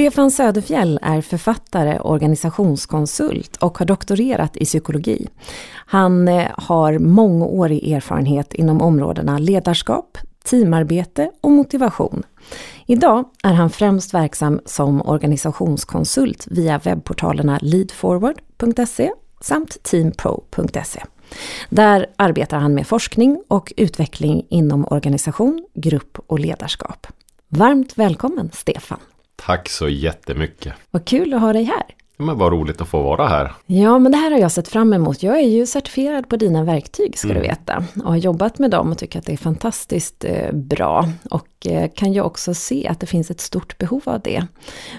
Stefan Söderfjell är författare, organisationskonsult och har doktorerat i psykologi. Han eh, har mångårig erfarenhet inom områdena ledarskap, teamarbete och motivation. Idag är han främst verksam som organisationskonsult via webbportalerna leadforward.se samt teampro.se. Där arbetar han med forskning och utveckling inom organisation, grupp och ledarskap. Varmt välkommen Stefan! Tack så jättemycket! Vad kul att ha dig här! Men vad roligt att få vara här. Ja, men det här har jag sett fram emot. Jag är ju certifierad på dina verktyg ska mm. du veta. Och har jobbat med dem och tycker att det är fantastiskt eh, bra. Och eh, kan ju också se att det finns ett stort behov av det.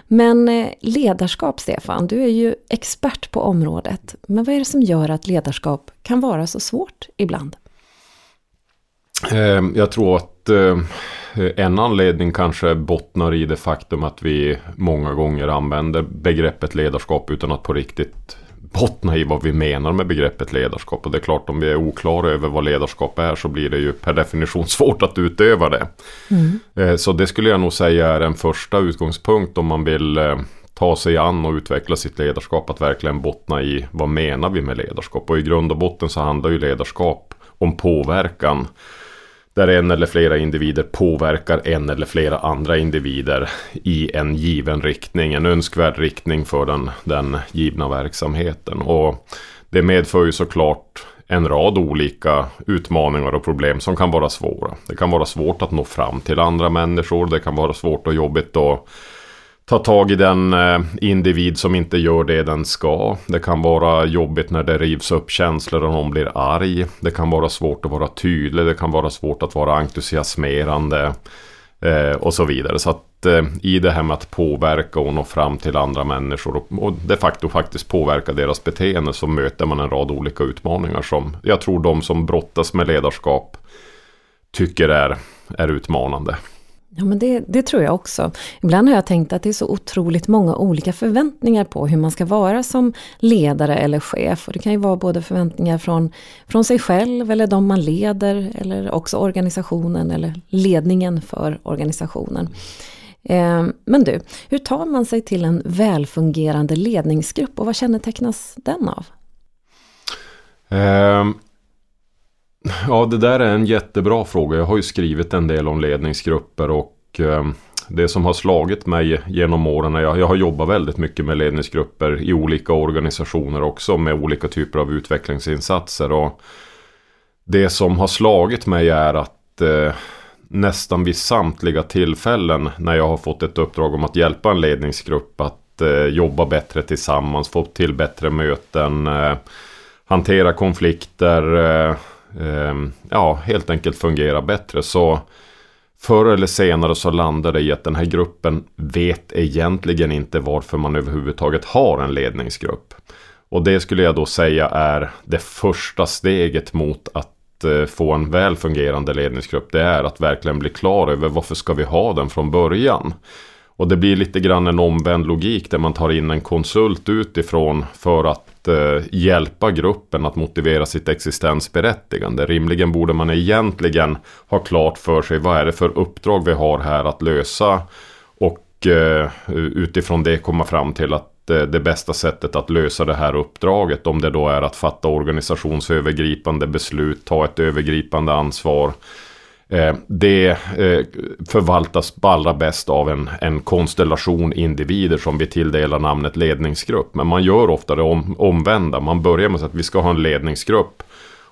Men eh, ledarskap, Stefan, du är ju expert på området. Men vad är det som gör att ledarskap kan vara så svårt ibland? Ehm, jag tror att eh, en anledning kanske bottnar i det faktum att vi många gånger använder begreppet ledarskap utan att på riktigt bottna i vad vi menar med begreppet ledarskap. Och det är klart om vi är oklara över vad ledarskap är så blir det ju per definition svårt att utöva det. Mm. Eh, så det skulle jag nog säga är en första utgångspunkt om man vill eh, ta sig an och utveckla sitt ledarskap. Att verkligen bottna i vad menar vi med ledarskap. Och i grund och botten så handlar ju ledarskap om påverkan där en eller flera individer påverkar en eller flera andra individer i en given riktning, en önskvärd riktning för den, den givna verksamheten. Och det medför ju såklart en rad olika utmaningar och problem som kan vara svåra. Det kan vara svårt att nå fram till andra människor, det kan vara svårt och jobbigt att ta tag i den eh, individ som inte gör det den ska. Det kan vara jobbigt när det rivs upp känslor och någon blir arg. Det kan vara svårt att vara tydlig. Det kan vara svårt att vara entusiasmerande. Eh, och så vidare. Så att eh, i det här med att påverka och nå fram till andra människor och, och de facto faktiskt påverka deras beteende så möter man en rad olika utmaningar som jag tror de som brottas med ledarskap tycker är, är utmanande. Ja, men det, det, tror jag också. Ibland har jag tänkt att det är så otroligt många olika förväntningar på hur man ska vara som ledare eller chef. Och det kan ju vara både förväntningar från, från sig själv eller de man leder eller också organisationen eller ledningen för organisationen. Eh, men du, hur tar man sig till en välfungerande ledningsgrupp och vad kännetecknas den av? Um Ja, det där är en jättebra fråga. Jag har ju skrivit en del om ledningsgrupper och eh, det som har slagit mig genom åren, jag, jag har jobbat väldigt mycket med ledningsgrupper i olika organisationer också med olika typer av utvecklingsinsatser. Och det som har slagit mig är att eh, nästan vid samtliga tillfällen när jag har fått ett uppdrag om att hjälpa en ledningsgrupp att eh, jobba bättre tillsammans, få till bättre möten, eh, hantera konflikter, eh, Ehm, ja, helt enkelt fungera bättre. Så förr eller senare så landar det i att den här gruppen vet egentligen inte varför man överhuvudtaget har en ledningsgrupp. Och det skulle jag då säga är det första steget mot att eh, få en väl fungerande ledningsgrupp. Det är att verkligen bli klar över varför ska vi ha den från början. Och det blir lite grann en omvänd logik där man tar in en konsult utifrån för att eh, hjälpa gruppen att motivera sitt existensberättigande. Rimligen borde man egentligen ha klart för sig vad är det för uppdrag vi har här att lösa och eh, utifrån det komma fram till att eh, det bästa sättet att lösa det här uppdraget, om det då är att fatta organisationsövergripande beslut, ta ett övergripande ansvar, Eh, det eh, förvaltas allra bäst av en, en konstellation individer som vi tilldelar namnet ledningsgrupp. Men man gör ofta det om, omvända. Man börjar med att vi ska ha en ledningsgrupp.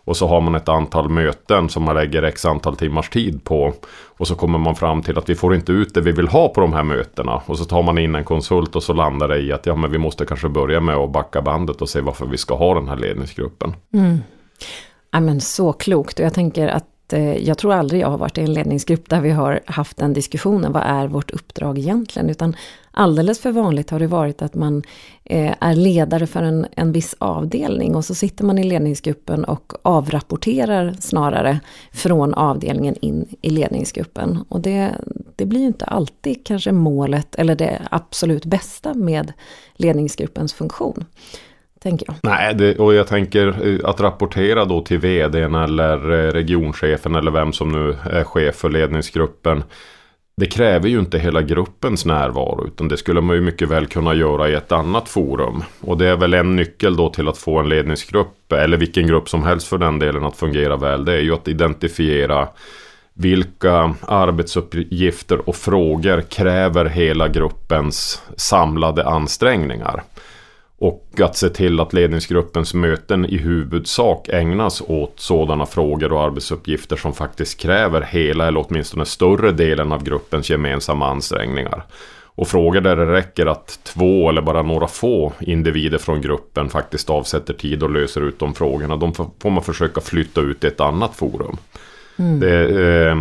Och så har man ett antal möten som man lägger x antal timmars tid på. Och så kommer man fram till att vi får inte ut det vi vill ha på de här mötena. Och så tar man in en konsult och så landar det i att ja, men vi måste kanske börja med att backa bandet och se varför vi ska ha den här ledningsgruppen. Mm. Ja, men så klokt och jag tänker att Eh, jag tror aldrig jag har varit i en ledningsgrupp där vi har haft den diskussionen, vad är vårt uppdrag egentligen? Utan alldeles för vanligt har det varit att man eh, är ledare för en, en viss avdelning och så sitter man i ledningsgruppen och avrapporterar snarare från avdelningen in i ledningsgruppen. Och det, det blir ju inte alltid kanske målet eller det absolut bästa med ledningsgruppens funktion tänker jag. Nej, det, och jag tänker eh, att rapportera då till vdn eller eh, regionchefen eller vem som nu är chef för ledningsgruppen. Det kräver ju inte hela gruppens närvaro utan det skulle man ju mycket väl kunna göra i ett annat forum. Och det är väl en nyckel då till att få en ledningsgrupp eller vilken grupp som helst för den delen att fungera väl. Det är ju att identifiera vilka arbetsuppgifter och frågor kräver hela gruppens samlade ansträngningar. Och att se till att ledningsgruppens möten i huvudsak ägnas åt sådana frågor och arbetsuppgifter som faktiskt kräver hela eller åtminstone större delen av gruppens gemensamma ansträngningar. Och frågor där det räcker att två eller bara några få individer från gruppen faktiskt avsätter tid och löser ut de frågorna. De får man försöka flytta ut i ett annat forum. Mm. Det, eh,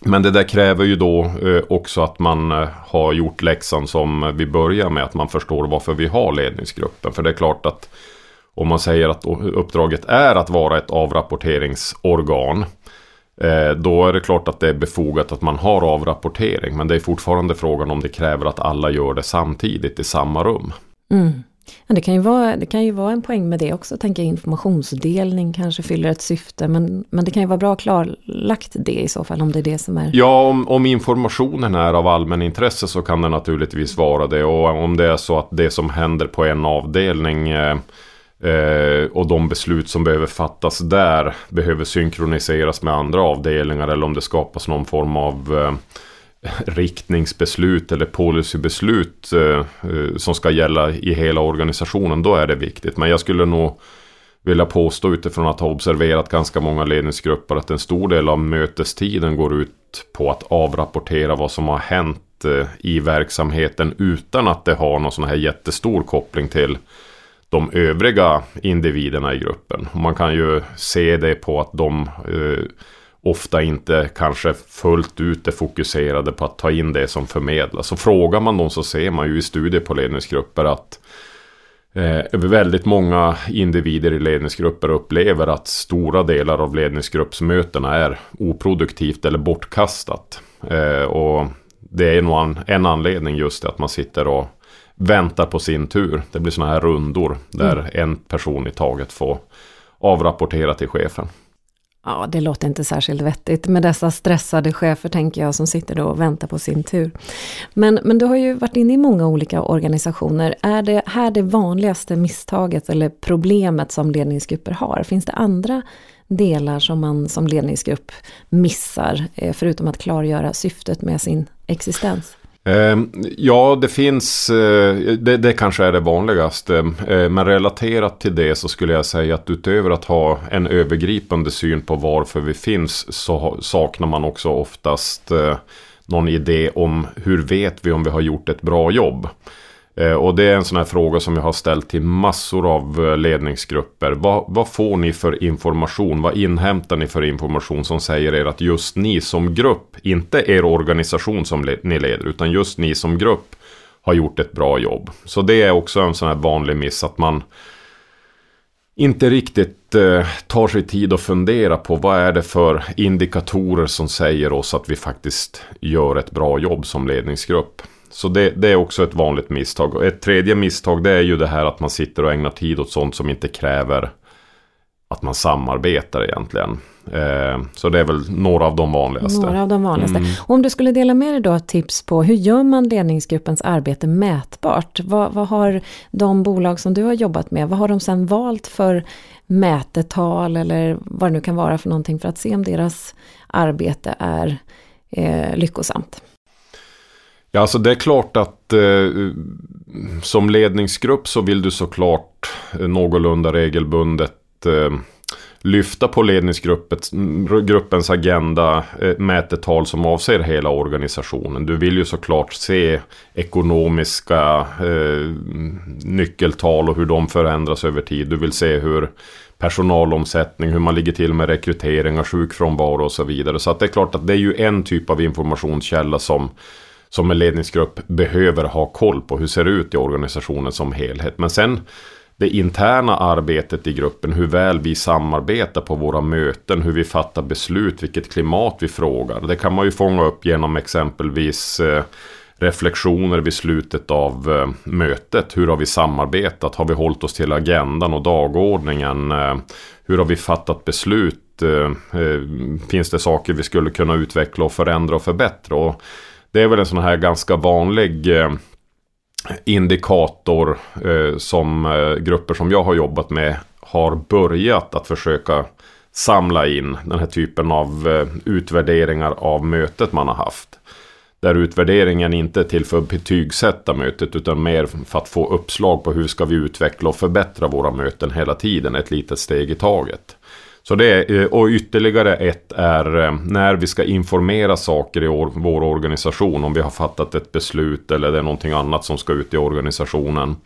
men det där kräver ju då eh, också att man eh, har gjort läxan som vi börjar med. Att man förstår varför vi har ledningsgruppen. För det är klart att om man säger att uppdraget är att vara ett avrapporteringsorgan. Eh, då är det klart att det är befogat att man har avrapportering. Men det är fortfarande frågan om det kräver att alla gör det samtidigt i samma rum. Mm. Men det, kan ju vara, det kan ju vara en poäng med det också, tänka informationsdelning kanske fyller ett syfte. Men, men det kan ju vara bra klarlagt det i så fall om det är det som är... Ja, om, om informationen är av allmän intresse så kan det naturligtvis vara det. Och om det är så att det som händer på en avdelning eh, eh, och de beslut som behöver fattas där behöver synkroniseras med andra avdelningar eller om det skapas någon form av eh, riktningsbeslut eller policybeslut eh, eh, som ska gälla i hela organisationen, då är det viktigt. Men jag skulle nog vilja påstå utifrån att ha observerat ganska många ledningsgrupper att en stor del av mötestiden går ut på att avrapportera vad som har hänt eh, i verksamheten utan att det har någon sån här jättestor koppling till de övriga individerna i gruppen. Man kan ju se det på att de eh, ofta inte kanske fullt ut är fokuserade på att ta in det som förmedlas. Så frågar man dem så ser man ju i studier på ledningsgrupper att eh, väldigt många individer i ledningsgrupper upplever att stora delar av ledningsgruppsmötena är oproduktivt eller bortkastat. Eh, och det är nog en, en anledning just att man sitter och väntar på sin tur. Det blir sådana här rundor där mm. en person i taget får avrapportera till chefen. Ja, det låter inte särskilt vettigt med dessa stressade chefer tänker jag som sitter då och väntar på sin tur. Men, men du har ju varit inne i många olika organisationer. Är det här det vanligaste misstaget eller problemet som ledningsgrupper har? Finns det andra delar som man som ledningsgrupp missar, eh, förutom att klargöra syftet med sin existens? Ehm, ja, det finns, eh, det, det, kanske är det vanligaste. Ehm, men relaterat till det så skulle jag säga att utöver att ha en övergripande syn på varför vi finns så saknar man också oftast eh, någon idé om hur vet vi om vi har gjort ett bra jobb. Eh, och det är en sån här fråga som jag har ställt till massor av eh, ledningsgrupper. Vad, vad, får ni för information? Vad inhämtar ni för information som säger er att just ni som grupp, inte er organisation som ni leder, utan just ni som grupp har gjort ett bra jobb. Så det är också en sån här vanlig miss att man inte riktigt eh, tar sig tid att fundera på vad är det för indikatorer som säger oss att vi faktiskt gör ett bra jobb som ledningsgrupp. Så det, det, är också ett vanligt misstag. Och ett tredje misstag det är ju det här att man sitter och ägnar tid åt sånt som inte kräver att man samarbetar egentligen. Eh, så det är väl några av de vanligaste. Några av de vanligaste. Mm. Om du skulle dela med dig då tips på hur gör man ledningsgruppens arbete mätbart? Vad, vad, har de bolag som du har jobbat med, vad har de sen valt för mätetal eller vad det nu kan vara för någonting för att se om deras arbete är eh, lyckosamt? Ja, alltså det är klart att eh, som ledningsgrupp så vill du såklart eh, någorlunda regelbundet eh, lyfta på ledningsgruppens mm, agenda eh, mätetal som avser hela organisationen. Du vill ju såklart se ekonomiska eh, nyckeltal och hur de förändras över tid. Du vill se hur personalomsättning, hur man ligger till med rekryteringar, sjukfrånvaro och så vidare. Så att det är klart att det är ju en typ av informationskälla som som en ledningsgrupp behöver ha koll på. Hur ser det ut i organisationen som helhet? Men sen det interna arbetet i gruppen, hur väl vi samarbetar på våra möten, hur vi fattar beslut, vilket klimat vi frågar. Det kan man ju fånga upp genom exempelvis eh, reflektioner vid slutet av eh, mötet. Hur har vi samarbetat? Har vi hållit oss till agendan och dagordningen? Eh, hur har vi fattat beslut? Eh, eh, finns det saker vi skulle kunna utveckla och förändra och förbättra? Och det är väl en sån här ganska vanlig eh, indikator eh, som eh, grupper som jag har jobbat med har börjat att försöka samla in den här typen av eh, utvärderingar av mötet man har haft. Där utvärderingen inte är till för att betygsätta mötet utan mer för att få uppslag på hur ska vi utveckla och förbättra våra möten hela tiden, ett litet steg i taget. Så det är, eh, och ytterligare ett är eh, när vi ska informera saker i vår organisation. Om vi har fattat ett beslut eller det är någonting annat som ska ut i organisationen.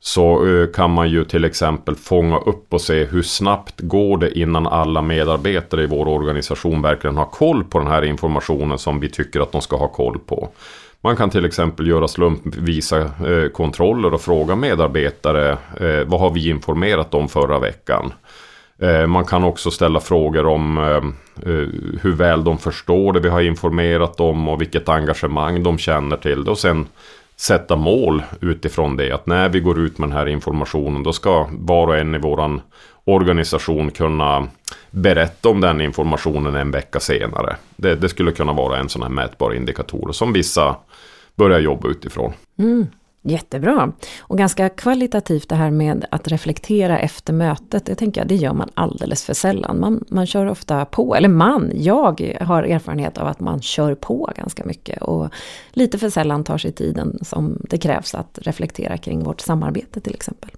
Så eh, kan man ju till exempel fånga upp och se hur snabbt går det innan alla medarbetare i vår organisation verkligen har koll på den här informationen som vi tycker att de ska ha koll på. Man kan till exempel göra slumpvisa kontroller och fråga medarbetare vad har vi informerat om förra veckan. Eh, man kan också ställa frågor om eh, eh, hur väl de förstår det vi har informerat om och vilket engagemang de känner till det. Och sen sätta mål utifrån det. Att när vi går ut med den här informationen då ska var och en i våran organisation kunna berätta om den informationen en vecka senare. Det, det skulle kunna vara en sån här mätbar indikator som vissa börjar jobba utifrån. Mm. Jättebra. Och ganska kvalitativt det här med att reflektera efter mötet. Det tänker jag, det gör man alldeles för sällan. Man, man kör ofta på, eller man, jag har erfarenhet av att man kör på ganska mycket. Och lite för sällan tar sig tiden som det krävs att reflektera kring vårt samarbete till exempel.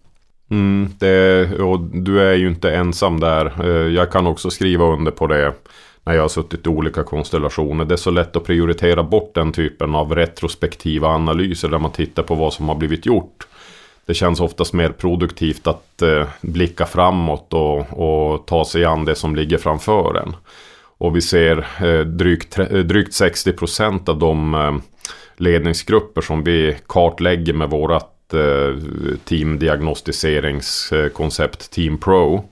Mm, det, och du är ju inte ensam där. Eh, jag kan också skriva under på det när jag har suttit i olika konstellationer. Det är så lätt att prioritera bort den typen av retrospektiva analyser där man tittar på vad som har blivit gjort. Det känns oftast mer produktivt att eh, blicka framåt och, och, ta sig an det som ligger framför en. Och vi ser eh, drygt, eh, drygt 60% av de eh, ledningsgrupper som vi kartlägger med vårat eh, teamdiagnostiseringskoncept eh, Team Pro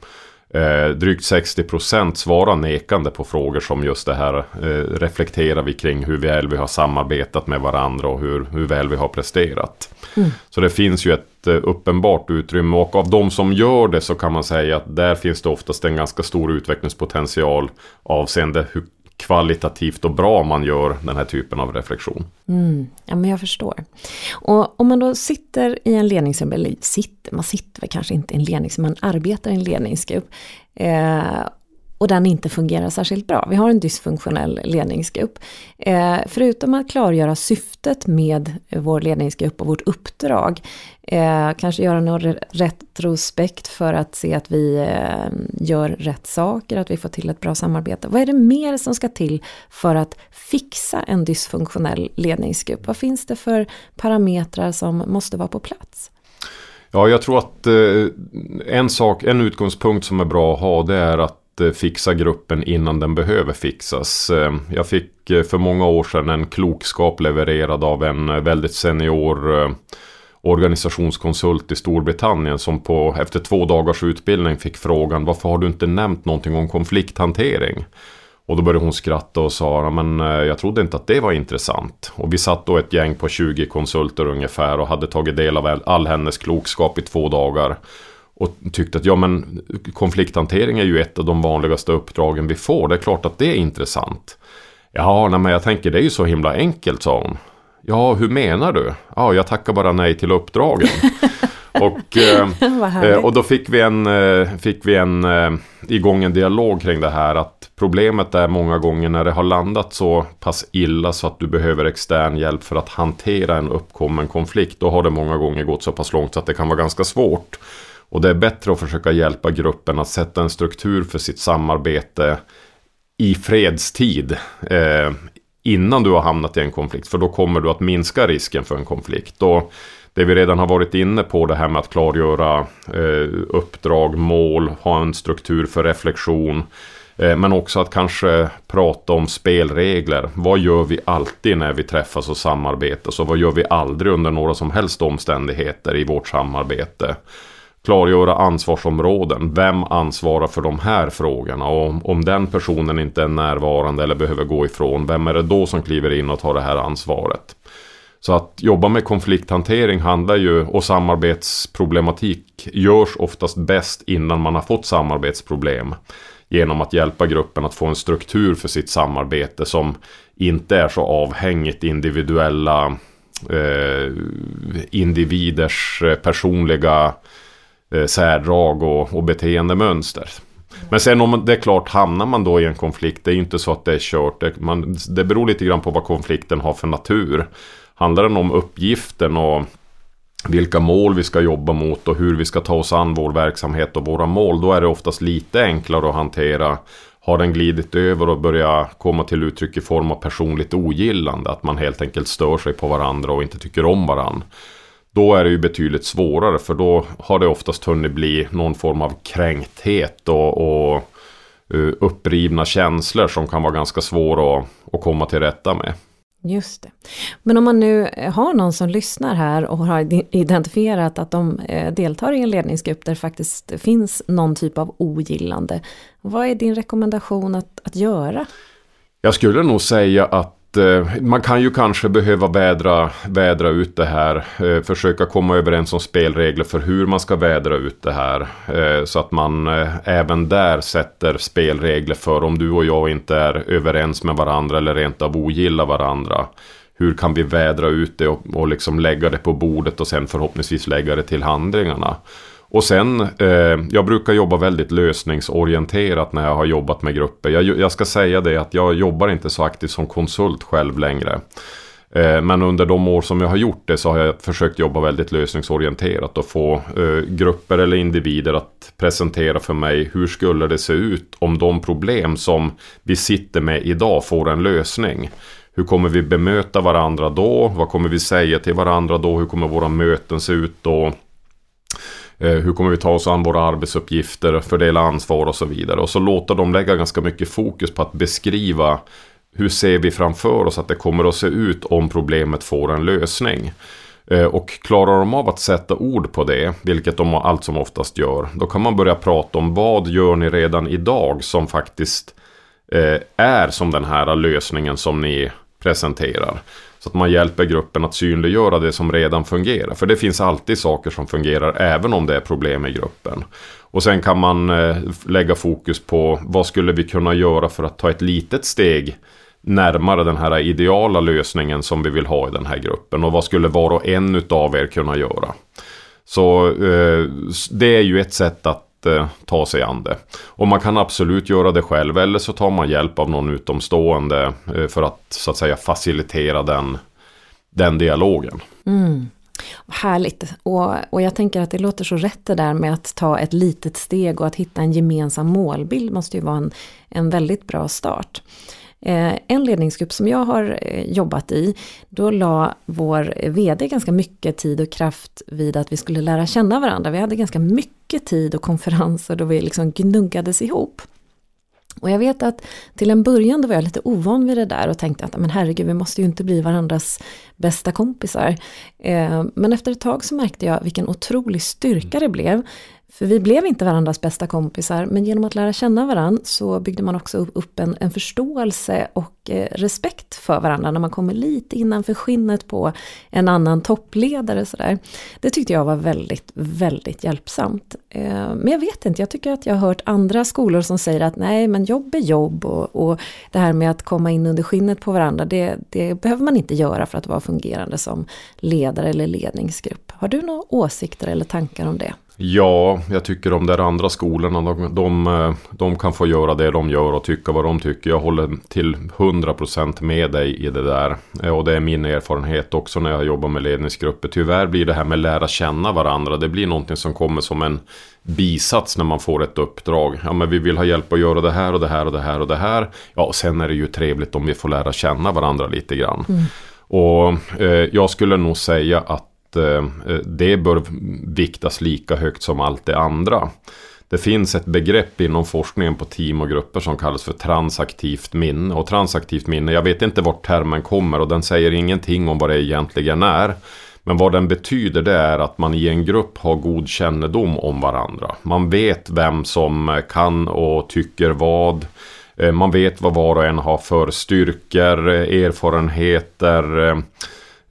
Eh, drygt 60% svarar nekande på frågor som just det här eh, reflekterar vi kring hur väl vi har samarbetat med varandra och hur, hur väl vi har presterat. Mm. Så det finns ju ett eh, uppenbart utrymme och av de som gör det så kan man säga att där finns det oftast en ganska stor utvecklingspotential avseende hur kvalitativt och bra man gör den här typen av reflektion. Mm, ja, men jag förstår. Och om man då sitter i en ledningsgrupp, eller sitter, man sitter väl kanske inte i en ledningsgrupp, man arbetar i en ledningsgrupp. Eh, och den inte fungerar särskilt bra. Vi har en dysfunktionell ledningsgrupp. Eh, förutom att klargöra syftet med vår ledningsgrupp och vårt uppdrag, eh, kanske göra någon retrospekt för att se att vi eh, gör rätt saker, att vi får till ett bra samarbete. Vad är det mer som ska till för att fixa en dysfunktionell ledningsgrupp? Vad finns det för parametrar som måste vara på plats? Ja, jag tror att eh, en sak, en utgångspunkt som är bra att ha det är att Eh, fixa gruppen innan den behöver fixas. Eh, jag fick eh, för många år sedan en klokskap levererad av en väldigt senior organisationskonsult i Storbritannien som på, efter två dagars utbildning fick frågan varför har du inte nämnt någonting om konflikthantering? Och då började hon skratta och sa men jag trodde inte att det var intressant. Och vi satt då ett gäng på 20 konsulter ungefär och hade tagit del av all hennes klokskap i två dagar. Och tyckte att ja men konflikthantering är ju ett av de vanligaste uppdragen vi får. Det är klart att det är intressant. Ja, nej, men jag tänker det är ju så himla enkelt sa hon. Ja, hur menar du? Ja, jag tackar bara nej till uppdragen. och, eh, eh, och då fick vi en, eh, fick vi en eh, igång en dialog kring det här att problemet är många gånger när det har landat så pass illa så att du behöver extern hjälp för att hantera en uppkommen konflikt. Då har det många gånger gått så pass långt så att det kan vara ganska svårt och det är bättre att försöka hjälpa gruppen att sätta en struktur för sitt samarbete i fredstid. Eh, innan du har hamnat i en konflikt. För då kommer du att minska risken för en konflikt. Och det vi redan har varit inne på, det här med att klargöra eh, uppdrag, mål, ha en struktur för reflektion. Eh, men också att kanske prata om spelregler. Vad gör vi alltid när vi träffas och samarbetar? Så vad gör vi aldrig under några som helst omständigheter i vårt samarbete? Klargöra ansvarsområden. Vem ansvarar för de här frågorna? Och om den personen inte är närvarande eller behöver gå ifrån, vem är det då som kliver in och tar det här ansvaret? Så att jobba med konflikthantering handlar ju, och samarbetsproblematik görs oftast bäst innan man har fått samarbetsproblem. Genom att hjälpa gruppen att få en struktur för sitt samarbete som inte är så avhängigt individuella eh, individers eh, personliga eh, särdrag och, och beteendemönster. Men sen om det är klart, hamnar man då i en konflikt, det är ju inte så att det är kört. Det, man, det beror lite grann på vad konflikten har för natur. Handlar den om uppgiften och vilka mål vi ska jobba mot och hur vi ska ta oss an vår verksamhet och våra mål, då är det oftast lite enklare att hantera. Har den glidit över och börjat komma till uttryck i form av personligt ogillande, att man helt enkelt stör sig på varandra och inte tycker om varandra. Då är det ju betydligt svårare för då har det oftast hunnit bli någon form av kränkthet och, och uh, upprivna känslor som kan vara ganska svåra att, att komma till rätta med. Just det. Men om man nu har någon som lyssnar här och har identifierat att de eh, deltar i en ledningsgrupp där det faktiskt finns någon typ av ogillande. Vad är din rekommendation att, att göra? Jag skulle nog säga att Eh, man kan ju kanske behöva vädra, vädra ut det här. Eh, försöka komma överens om spelregler för hur man ska vädra ut det här. Eh, så att man eh, även där sätter spelregler för om du och jag inte är överens med varandra eller rent av ogillar varandra. Hur kan vi vädra ut det och, och liksom lägga det på bordet och sen förhoppningsvis lägga det till handlingarna. Och sen, eh, jag brukar jobba väldigt lösningsorienterat när jag har jobbat med grupper. Jag, jag, ska säga det att jag jobbar inte så aktivt som konsult själv längre. Eh, men under de år som jag har gjort det så har jag försökt jobba väldigt lösningsorienterat och få eh, grupper eller individer att presentera för mig hur skulle det se ut om de problem som vi sitter med idag får en lösning. Hur kommer vi bemöta varandra då? Vad kommer vi säga till varandra då? Hur kommer våra möten se ut då? Eh, hur kommer vi ta oss an våra arbetsuppgifter, fördela ansvar och så vidare. Och så låta dem lägga ganska mycket fokus på att beskriva hur ser vi framför oss att det kommer att se ut om problemet får en lösning. Eh, och klarar de av att sätta ord på det, vilket de allt som oftast gör, då kan man börja prata om vad gör ni redan idag som faktiskt eh, är som den här lösningen som ni presenterar. Så att man hjälper gruppen att synliggöra det som redan fungerar. För det finns alltid saker som fungerar även om det är problem i gruppen. Och sen kan man eh, lägga fokus på vad skulle vi kunna göra för att ta ett litet steg närmare den här ideala lösningen som vi vill ha i den här gruppen. Och vad skulle var och en utav er kunna göra. Så eh, det är ju ett sätt att eh, ta sig an det. Och man kan absolut göra det själv eller så tar man hjälp av någon utomstående eh, för att så att säga facilitera den, den dialogen. Mm. Härligt. Och, och jag tänker att det låter så rätt det där med att ta ett litet steg och att hitta en gemensam målbild måste ju vara en, en väldigt bra start. Eh, en ledningsgrupp som jag har eh, jobbat i, då la vår VD ganska mycket tid och kraft vid att vi skulle lära känna varandra. Vi hade ganska mycket tid och konferenser då vi liksom gnuggades ihop. Och jag vet att till en början då var jag lite ovan vid det där och tänkte att men herregud, vi måste ju inte bli varandras bästa kompisar. Eh, men efter ett tag så märkte jag vilken otrolig styrka det blev. För vi blev inte varandras bästa kompisar, men genom att lära känna varandra så byggde man också upp en, en förståelse och eh, respekt för varandra när man kommer lite innanför skinnet på en annan toppledare. Sådär. Det tyckte jag var väldigt, väldigt hjälpsamt. Eh, men jag vet inte, jag tycker att jag har hört andra skolor som säger att nej, men jobb är jobb och, och det här med att komma in under skinnet på varandra, det, det behöver man inte göra för att vara fungerande som ledare eller ledningsgrupp. Har du några åsikter eller tankar om det? Ja, jag tycker de där andra skolorna, de, de, de, kan få göra det de gör och tycka vad de tycker. Jag håller till 100% med dig i det där. Och det är min erfarenhet också när jag jobbar med ledningsgrupper. Tyvärr blir det här med lära känna varandra, det blir någonting som kommer som en bisats när man får ett uppdrag. Ja, men vi vill ha hjälp att göra det här och det här och det här och det här. Ja, och sen är det ju trevligt om vi får lära känna varandra lite grann. Mm. Och eh, jag skulle nog säga att Eh, det bör viktas lika högt som allt det andra. det finns ett begrepp inom forskningen på team och grupper som kallas för transaktivt minne. Och transaktivt minne, jag vet inte vart termen kommer och den säger ingenting om vad det egentligen är. Men vad den betyder det är att man i en grupp har god kännedom om varandra. Man vet vem som eh, kan och tycker vad. Eh, man vet vad var och en har för styrkor, eh, erfarenheter,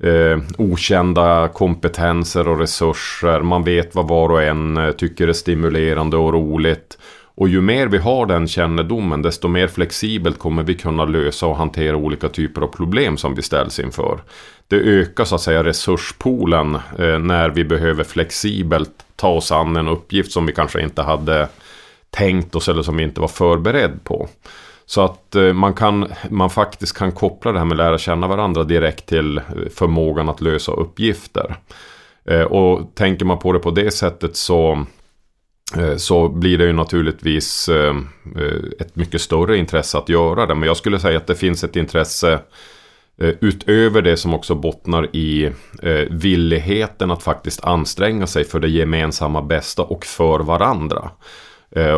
eh, okända kompetenser och resurser. Man vet vad var och en eh, tycker är stimulerande och roligt. Och ju mer vi har den kännedomen desto mer flexibelt kommer vi kunna lösa och hantera olika typer av problem som vi ställs inför. Det ökar så att säga resurspoolen eh, när vi behöver flexibelt ta oss an en uppgift som vi kanske inte hade tänkt oss eller som vi inte var förberedd på. Så att eh, man, kan, man faktiskt kan koppla det här med att lära känna varandra direkt till eh, förmågan att lösa uppgifter. Eh, och tänker man på det på det sättet så så blir det ju naturligtvis ett mycket större intresse att göra det. Men jag skulle säga att det finns ett intresse utöver det som också bottnar i villigheten att faktiskt anstränga sig för det gemensamma bästa och för varandra.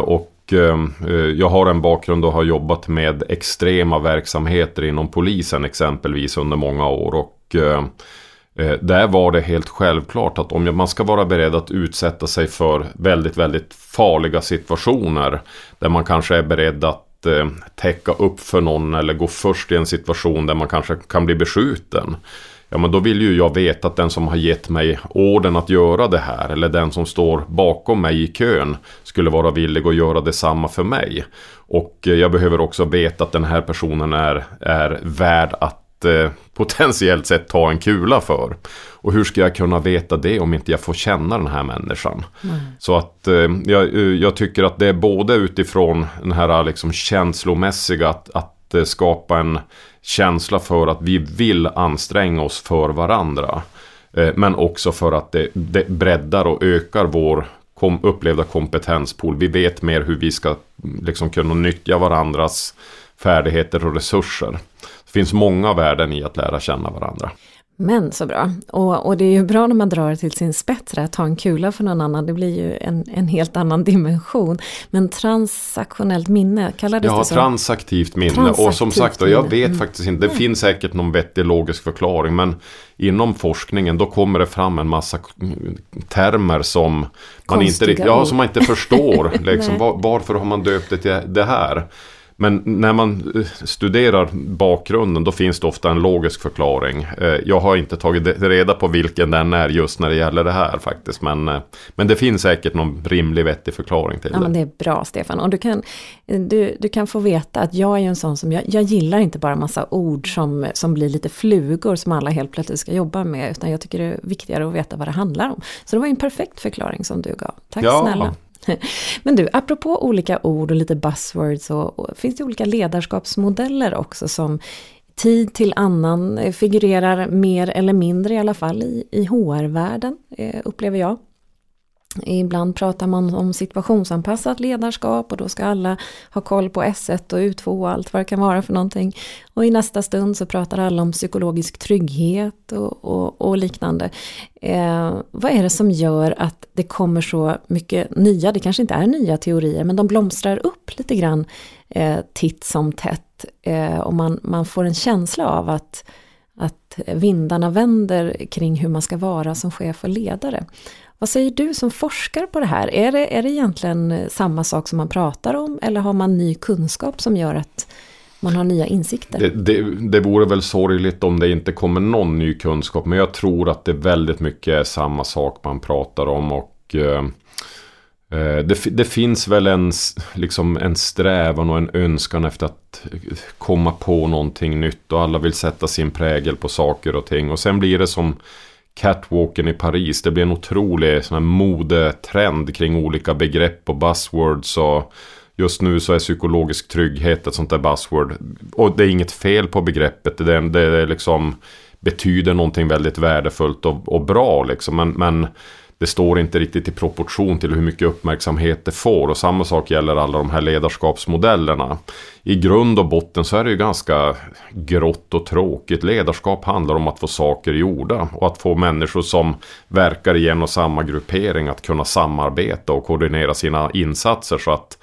Och Eh, eh, jag har en bakgrund och har jobbat med extrema verksamheter inom polisen exempelvis under många år. Och eh, eh där var det helt självklart att om man ska vara beredd att utsätta sig för väldigt, väldigt farliga situationer. Där man kanske är beredd att eh, täcka upp för någon eller gå först i en situation där man kanske kan bli beskjuten. Ja men då vill ju jag veta att den som har gett mig orden att göra det här eller den som står bakom mig i kön skulle vara villig att göra detsamma för mig. Och eh, jag behöver också veta att den här personen är, är värd att eh, potentiellt sett ta en kula för. Och hur ska jag kunna veta det om inte jag får känna den här människan? Mm. Så att eh, jag, eh, jag, tycker att det är både utifrån den här liksom känslomässiga att, att Eh, skapa en känsla för att vi vill anstränga oss för varandra. Eh, men också för att det, det breddar och ökar vår kom, upplevda kompetenspool. Vi vet mer hur vi ska liksom kunna nyttja varandras färdigheter och resurser. Det finns många värden i att lära känna varandra. Men så bra. Och, och det är ju bra när man drar det till sin spets, att ta en kula för någon annan, det blir ju en, en helt annan dimension. Men transaktionellt minne, kallades ja, det så? Ja, transaktivt minne. Transaktivt och som sagt, och jag vet mm. faktiskt inte, det mm. finns säkert någon vettig logisk förklaring, men inom forskningen då kommer det fram en massa termer som man inte, ja, som man inte förstår. liksom, var, varför har man döpt det till det här? Men när man eh, studerar bakgrunden då finns det ofta en logisk förklaring. Eh, jag har inte tagit reda på vilken den är just när det gäller det här faktiskt. Men, eh, men det finns säkert någon rimlig vettig förklaring till ja, det. Men det är bra Stefan. Och du kan, du, du kan få veta att jag är en sån som, jag, jag gillar inte bara massa ord som, som blir lite flugor som alla helt plötsligt ska jobba med. Utan jag tycker det är viktigare att veta vad det handlar om. Så det var en perfekt förklaring som du gav. Tack ja, snälla. Men du, apropå olika ord och lite buzzwords och, och finns det olika ledarskapsmodeller också som tid till annan eh, figurerar mer eller mindre i alla fall i, i HR-världen, eh, upplever jag. Ibland pratar man om situationsanpassat ledarskap och då ska alla ha koll på S1 och U2 och allt vad det kan vara för någonting. Och i nästa stund så pratar alla om psykologisk trygghet och, och, och liknande. Eh, vad är det som gör att det kommer så mycket nya, det kanske inte är nya teorier, men de blomstrar upp lite grann eh, titt som tätt. Eh, och man, man får en känsla av att, att vindarna vänder kring hur man ska vara som chef och ledare. Vad säger du som forskar på det här? Är det, är det egentligen eh, samma sak som man pratar om eller har man ny kunskap som gör att man har nya insikter? Det, det, det vore väl sorgligt om det inte kommer någon ny kunskap men jag tror att det väldigt mycket är samma sak man pratar om och eh, eh det, det, finns väl en, liksom en strävan och en önskan efter att eh, komma på någonting nytt och alla vill sätta sin prägel på saker och ting och sen blir det som catwalken i Paris. Det blir en otrolig sån här modetrend kring olika begrepp och buzzwords. Och just nu så är psykologisk trygghet ett sånt där buzzword. Och det är inget fel på begreppet. Det, det, är liksom betyder någonting väldigt värdefullt och, och bra liksom. Men, men det står inte riktigt i proportion till hur mycket uppmärksamhet det får. Och samma sak gäller alla de här ledarskapsmodellerna. I grund och botten så är det ju ganska grått och tråkigt. Ledarskap handlar om att få saker gjorda och att få människor som verkar i en och samma gruppering att kunna samarbeta och koordinera sina insatser så att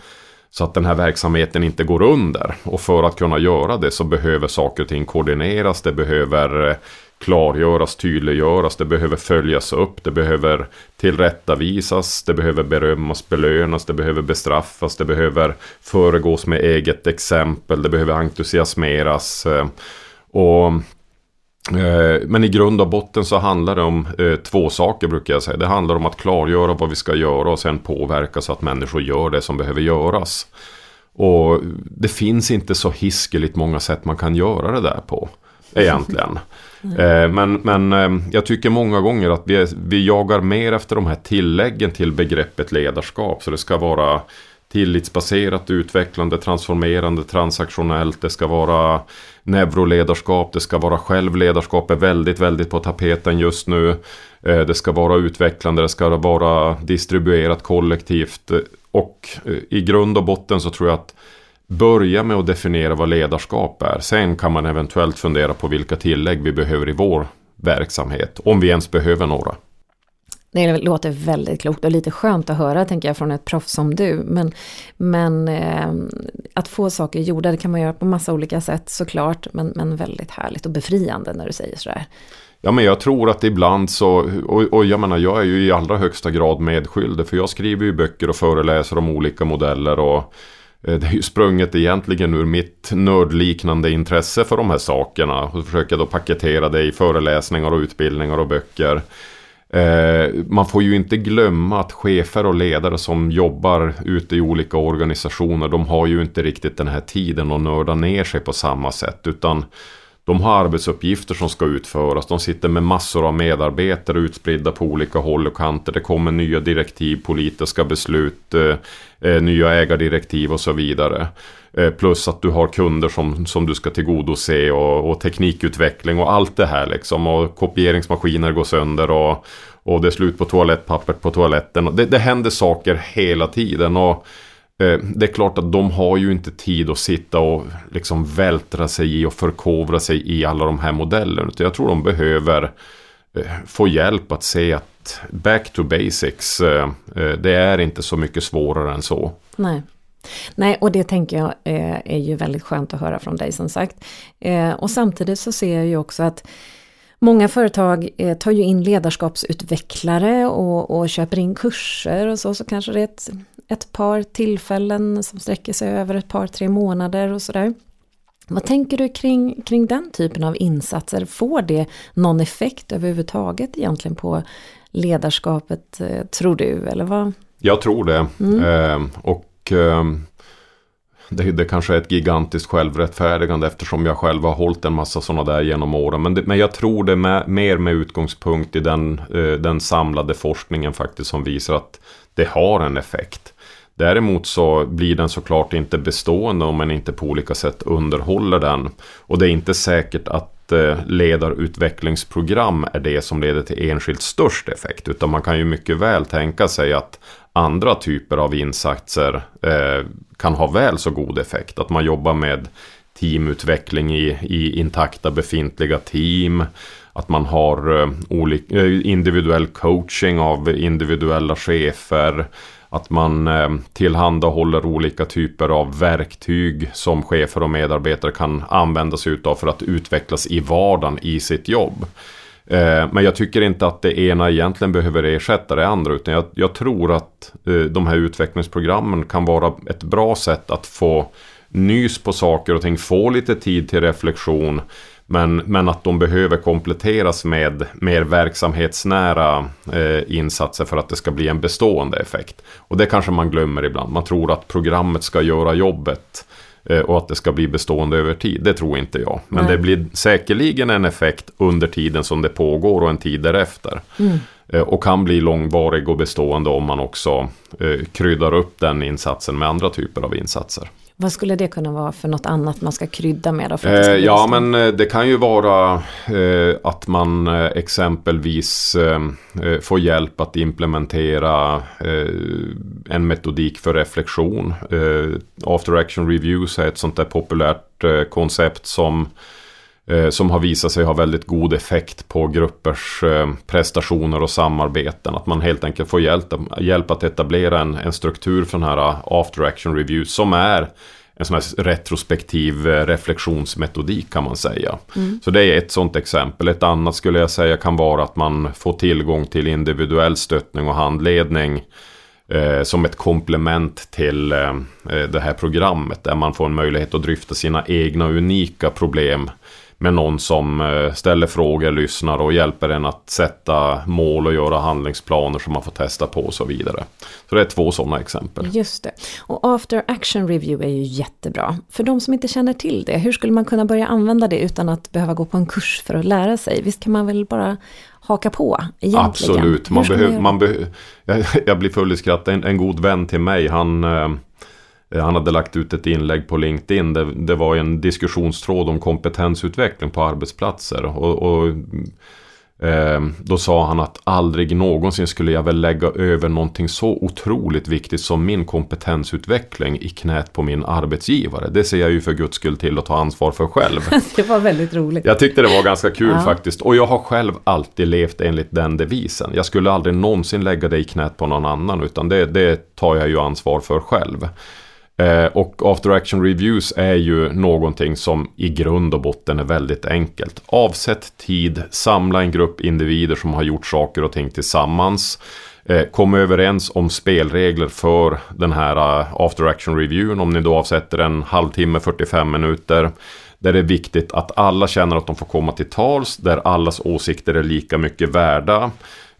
så att den här verksamheten inte går under. Och för att kunna göra det så behöver saker och ting koordineras. Det behöver klargöras, tydliggöras, det behöver följas upp, det behöver tillrättavisas, det behöver berömmas, belönas, det behöver bestraffas, det behöver föregås med eget exempel, det behöver entusiasmeras. Eh, och, eh, men i grund och botten så handlar det om eh, två saker brukar jag säga. Det handlar om att klargöra vad vi ska göra och sen påverka så att människor gör det som behöver göras. Och det finns inte så hiskeligt många sätt man kan göra det där på. Egentligen. Mm. Men, men eh, jag tycker många gånger att vi, vi jagar mer efter de här tilläggen till begreppet ledarskap. Så det ska vara tillitsbaserat, utvecklande, transformerande, transaktionellt. Det ska vara neuroledarskap, det ska vara självledarskap är väldigt, väldigt på tapeten just nu. Eh, det ska vara utvecklande, det ska vara distribuerat kollektivt. Och eh, i grund och botten så tror jag att Börja med att definiera vad ledarskap är. Sen kan man eventuellt fundera på vilka tillägg vi behöver i vår verksamhet. Om vi ens behöver några. Det låter väldigt klokt och lite skönt att höra tänker jag från ett proffs som du. Men, men eh, att få saker gjorda det kan man göra på massa olika sätt såklart. Men, men väldigt härligt och befriande när du säger sådär. Ja men jag tror att ibland så, och, och jag menar jag är ju i allra högsta grad medskyldig. För jag skriver ju böcker och föreläser om olika modeller. och Eh, det är ju sprunget egentligen ur mitt nördliknande intresse för de här sakerna. Och försöker då paketera det i föreläsningar och utbildningar och böcker. Eh, man får ju inte glömma att chefer och ledare som jobbar ute i olika organisationer. De har ju inte riktigt den här tiden att nörda ner sig på samma sätt. Utan de har arbetsuppgifter som ska utföras. De sitter med massor av medarbetare utspridda på olika håll och kanter. Det kommer nya direktiv, politiska beslut, eh, eh, nya ägardirektiv och så vidare. Eh, plus att du har kunder som, som du ska tillgodose och, och teknikutveckling och allt det här liksom. Och kopieringsmaskiner går sönder och, och det är slut på toalettpappret på toaletten. Det, det händer saker hela tiden. och eh, det är klart att de har ju inte tid att sitta och liksom vältra sig i och förkovra sig i alla de här modellerna. Jag tror de behöver Eh, få hjälp att se att back to basics, eh, eh, det är inte så mycket svårare än så. Nej. Nej, och det tänker jag är ju väldigt skönt att höra från dig som sagt. Och samtidigt så ser jag ju också att Många företag tar ju in ledarskapsutvecklare och, och köper in kurser och så, så kanske det är ett ett par tillfällen som sträcker sig över ett par, tre månader och sådär. Vad tänker du kring, kring den typen av insatser? Får det någon effekt överhuvudtaget egentligen på ledarskapet, eh, tror du? Eller vad? Jag tror det. Mm. Eh, och eh, det, det, kanske är ett gigantiskt självrättfärdigande eftersom jag själv har hållit en massa sådana där genom åren. Men, det, men jag tror det med, mer med utgångspunkt i den, eh, den samlade forskningen faktiskt som visar att det har en effekt. Däremot så blir den såklart inte bestående om man inte på olika sätt underhåller den. Och det är inte säkert att eh, ledarutvecklingsprogram är det som leder till enskilt störst effekt. Utan man kan ju mycket väl tänka sig att andra typer av insatser eh, kan ha väl så god effekt. Att man jobbar med teamutveckling i, i intakta befintliga team. Att man har eh, olika, eh, individuell coaching av individuella chefer. Att man eh, tillhandahåller olika typer av verktyg som chefer och medarbetare kan använda sig utav för att utvecklas i vardagen i sitt jobb. Eh, men jag tycker inte att det ena egentligen behöver ersätta det andra. Utan jag, jag tror att eh, de här utvecklingsprogrammen kan vara ett bra sätt att få nys på saker och ting. Få lite tid till reflektion. Men, men att de behöver kompletteras med mer verksamhetsnära eh, insatser för att det ska bli en bestående effekt. Och det kanske man glömmer ibland. Man tror att programmet ska göra jobbet eh, och att det ska bli bestående över tid. Det tror inte jag. Men Nej. det blir säkerligen en effekt under tiden som det pågår och en tid därefter. Mm. Eh, och kan bli långvarig och bestående om man också eh, kryddar upp den insatsen med andra typer av insatser. Vad skulle det kunna vara för något annat man ska krydda med? Då för eh, ja, men eh, det kan ju vara eh, att man eh, exempelvis eh, eh, får hjälp att implementera en metodik för reflektion. After Action Reviews är ett sånt där populärt koncept som som har visat sig ha väldigt god effekt på gruppers prestationer och samarbeten. Att man helt enkelt får hjälp, hjälp att etablera en, en struktur för den här after action reviews som är en sån här retrospektiv eh, reflektionsmetodik kan man säga. Mm. Så det är ett sånt exempel. Ett annat skulle jag säga kan vara att man får tillgång till individuell stöttning och handledning eh, som ett komplement till eh, eh det här programmet. Där man får en möjlighet att dryfta sina egna unika problem med någon som eh, ställer frågor, lyssnar och hjälper en att sätta mål och göra handlingsplaner som man får testa på och så vidare. Så det är två sådana exempel. Just det. Och After Action Review är ju jättebra. För de som inte känner till det, hur skulle man kunna börja använda det utan att behöva gå på en kurs för att lära sig? Visst kan man väl bara haka på egentligen? Absolut. Man behöver, man behöver, jag, jag blir full i skratt. En, en god vän till mig, han Eh, han hade lagt ut ett inlägg på LinkedIn. Det, det var en diskussionstråd om kompetensutveckling på arbetsplatser. Och, och eh, Då sa han att aldrig någonsin skulle jag väl lägga över någonting så otroligt viktigt som min kompetensutveckling i knät på min arbetsgivare. Det ser jag ju för guds skull till att ta ansvar för själv. det var väldigt roligt. Jag tyckte det var ganska kul ja. faktiskt. Och jag har själv alltid levt enligt den devisen. Jag skulle aldrig någonsin lägga det i knät på någon annan utan det, det tar jag ju ansvar för själv. Eh, och After Action Reviews är ju någonting som i grund och botten är väldigt enkelt. Avsätt tid, samla en grupp individer som har gjort saker och ting tillsammans. Eh, kom överens om spelregler för den här eh, After Action Reviewen. Om ni då avsätter en halvtimme, 45 minuter. Där det är viktigt att alla känner att de får komma till tals. Där allas åsikter är lika mycket värda.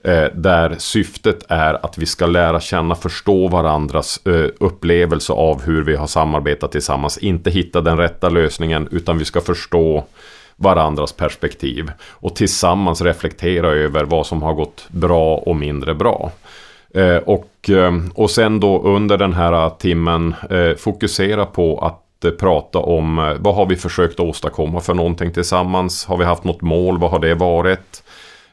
Eh, där syftet är att vi ska lära känna, förstå varandras eh, upplevelse av hur vi har samarbetat tillsammans. Inte hitta den rätta lösningen utan vi ska förstå varandras perspektiv. Och tillsammans reflektera över vad som har gått bra och mindre bra. Eh, och, och sen då under den här timmen fokusera på att prata om vad har vi försökt åstadkomma för någonting tillsammans? Har vi haft något mål? Vad har det varit?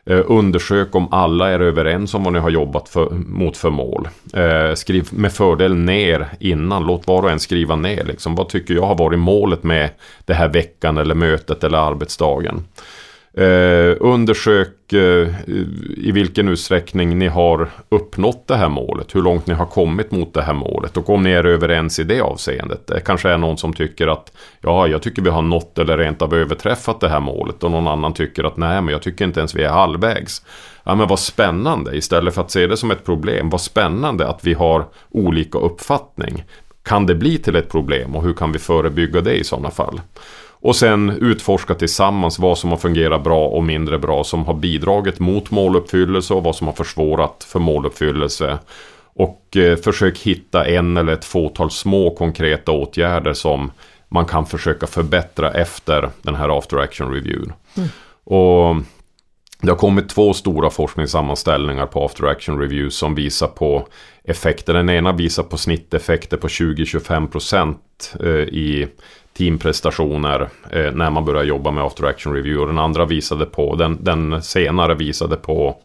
Eh, undersök om alla är överens om vad ni har jobbat för, mot för mål. Eh, skriv med fördel ner innan. Låt var och en skriva ner. Liksom. Vad tycker jag har varit målet med det här veckan eller mötet eller arbetsdagen. Eh, undersök eh, i vilken utsträckning ni har uppnått det här målet. Hur långt ni har kommit mot det här målet. Och om ni är överens i det avseendet. Det kanske är någon som tycker att ja, jag tycker vi har nått eller rent av överträffat det här målet. Och någon annan tycker att nej, men jag tycker inte ens vi är halvvägs. Ja, men vad spännande. Istället för att se det som ett problem. Vad spännande att vi har olika uppfattning. Kan det bli till ett problem och hur kan vi förebygga det i sådana fall? Och sen utforska tillsammans vad som har fungerat bra och mindre bra som har bidragit mot måluppfyllelse och vad som har försvårat för måluppfyllelse. Och eh, försök hitta en eller ett fåtal små konkreta åtgärder som man kan försöka förbättra efter den här after action reviewn. Mm. Och det har kommit två stora forskningssammanställningar på after action reviews som visar på effekter. Den ena visar på snitteffekter på 20-25% eh, i teamprestationer eh, när man börjar jobba med after action review. Och den andra visade på, den, den senare visade på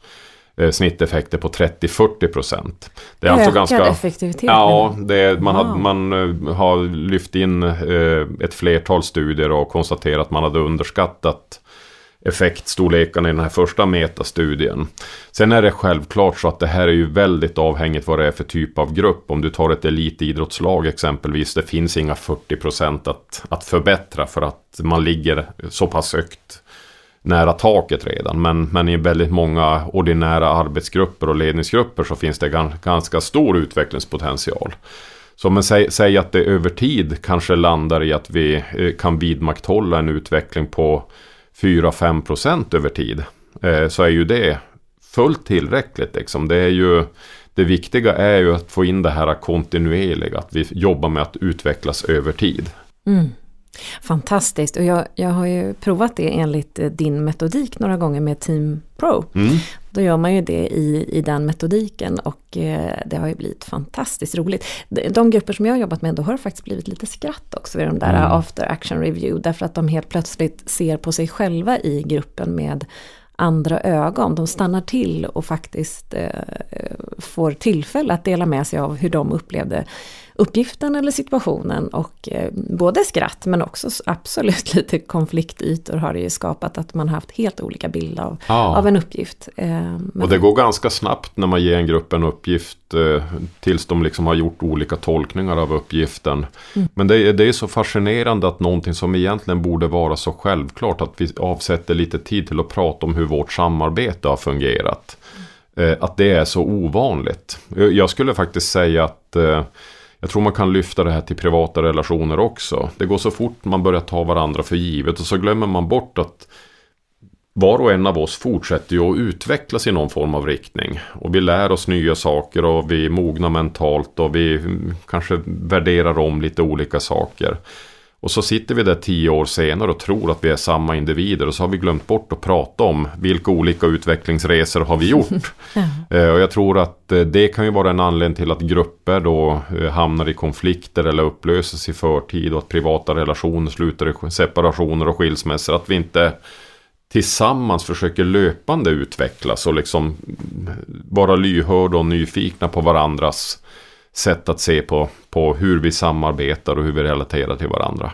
eh, snitteffekter på 30-40 Det är alltså Ökad alltså ganska... effektivitet? Ja, det, man, wow. har, man eh, har lyft in eh, ett flertal studier och konstaterat att man hade underskattat effektstorlekarna i den här första metastudien. Sen är det självklart så att det här är ju väldigt avhängigt vad det är för typ av grupp. Om du tar ett elitidrottslag exempelvis, det finns inga 40% att, att förbättra för att man ligger så pass högt nära taket redan. Men, men i väldigt många ordinära arbetsgrupper och ledningsgrupper så finns det ganska stor utvecklingspotential. Så om man säger att det över tid kanske landar i att vi eh, kan vidmakthålla en utveckling på 4-5% över tid. Eh, så är ju det fullt tillräckligt. Liksom. Det, är ju, det viktiga är ju att få in det här kontinuerliga. Att vi jobbar med att utvecklas över tid. Mm. Fantastiskt och jag, jag har ju provat det enligt eh, din metodik några gånger med Team Pro. Mm. Då gör man ju det i, i den metodiken och eh, det har ju blivit fantastiskt roligt. De grupper som jag har jobbat med, då har det faktiskt blivit lite skratt också vid de där mm. after action review. Därför att de helt plötsligt ser på sig själva i gruppen med andra ögon. De stannar till och faktiskt eh, får tillfälle att dela med sig av hur de upplevde uppgiften eller situationen och eh, både skratt men också absolut lite konfliktytor har det ju skapat att man haft helt olika bild av, ja. av en uppgift. Eh, och det går ganska snabbt när man ger en grupp en uppgift eh, tills de liksom har gjort olika tolkningar av uppgiften. Mm. Men det är, det är så fascinerande att någonting som egentligen borde vara så självklart att vi avsätter lite tid till att prata om hur vårt samarbete har fungerat. Mm. Att det är så ovanligt. Jag skulle faktiskt säga att jag tror man kan lyfta det här till privata relationer också. Det går så fort man börjar ta varandra för givet och så glömmer man bort att var och en av oss fortsätter ju att utvecklas i någon form av riktning. Och vi lär oss nya saker och vi mognar mentalt och vi kanske värderar om lite olika saker. Och så sitter vi där tio år senare och tror att vi är samma individer och så har vi glömt bort att prata om vilka olika utvecklingsresor har vi gjort. ja. Eh, och jag tror att eh, det kan ju vara en anledning till att grupper då eh, hamnar i konflikter eller upplöses i förtid och att privata relationer slutar i separationer och skilsmässor. Att vi inte tillsammans försöker löpande utvecklas och liksom vara lyhörda och nyfikna på varandras sätt att se på, på hur vi samarbetar och hur vi relaterar till varandra.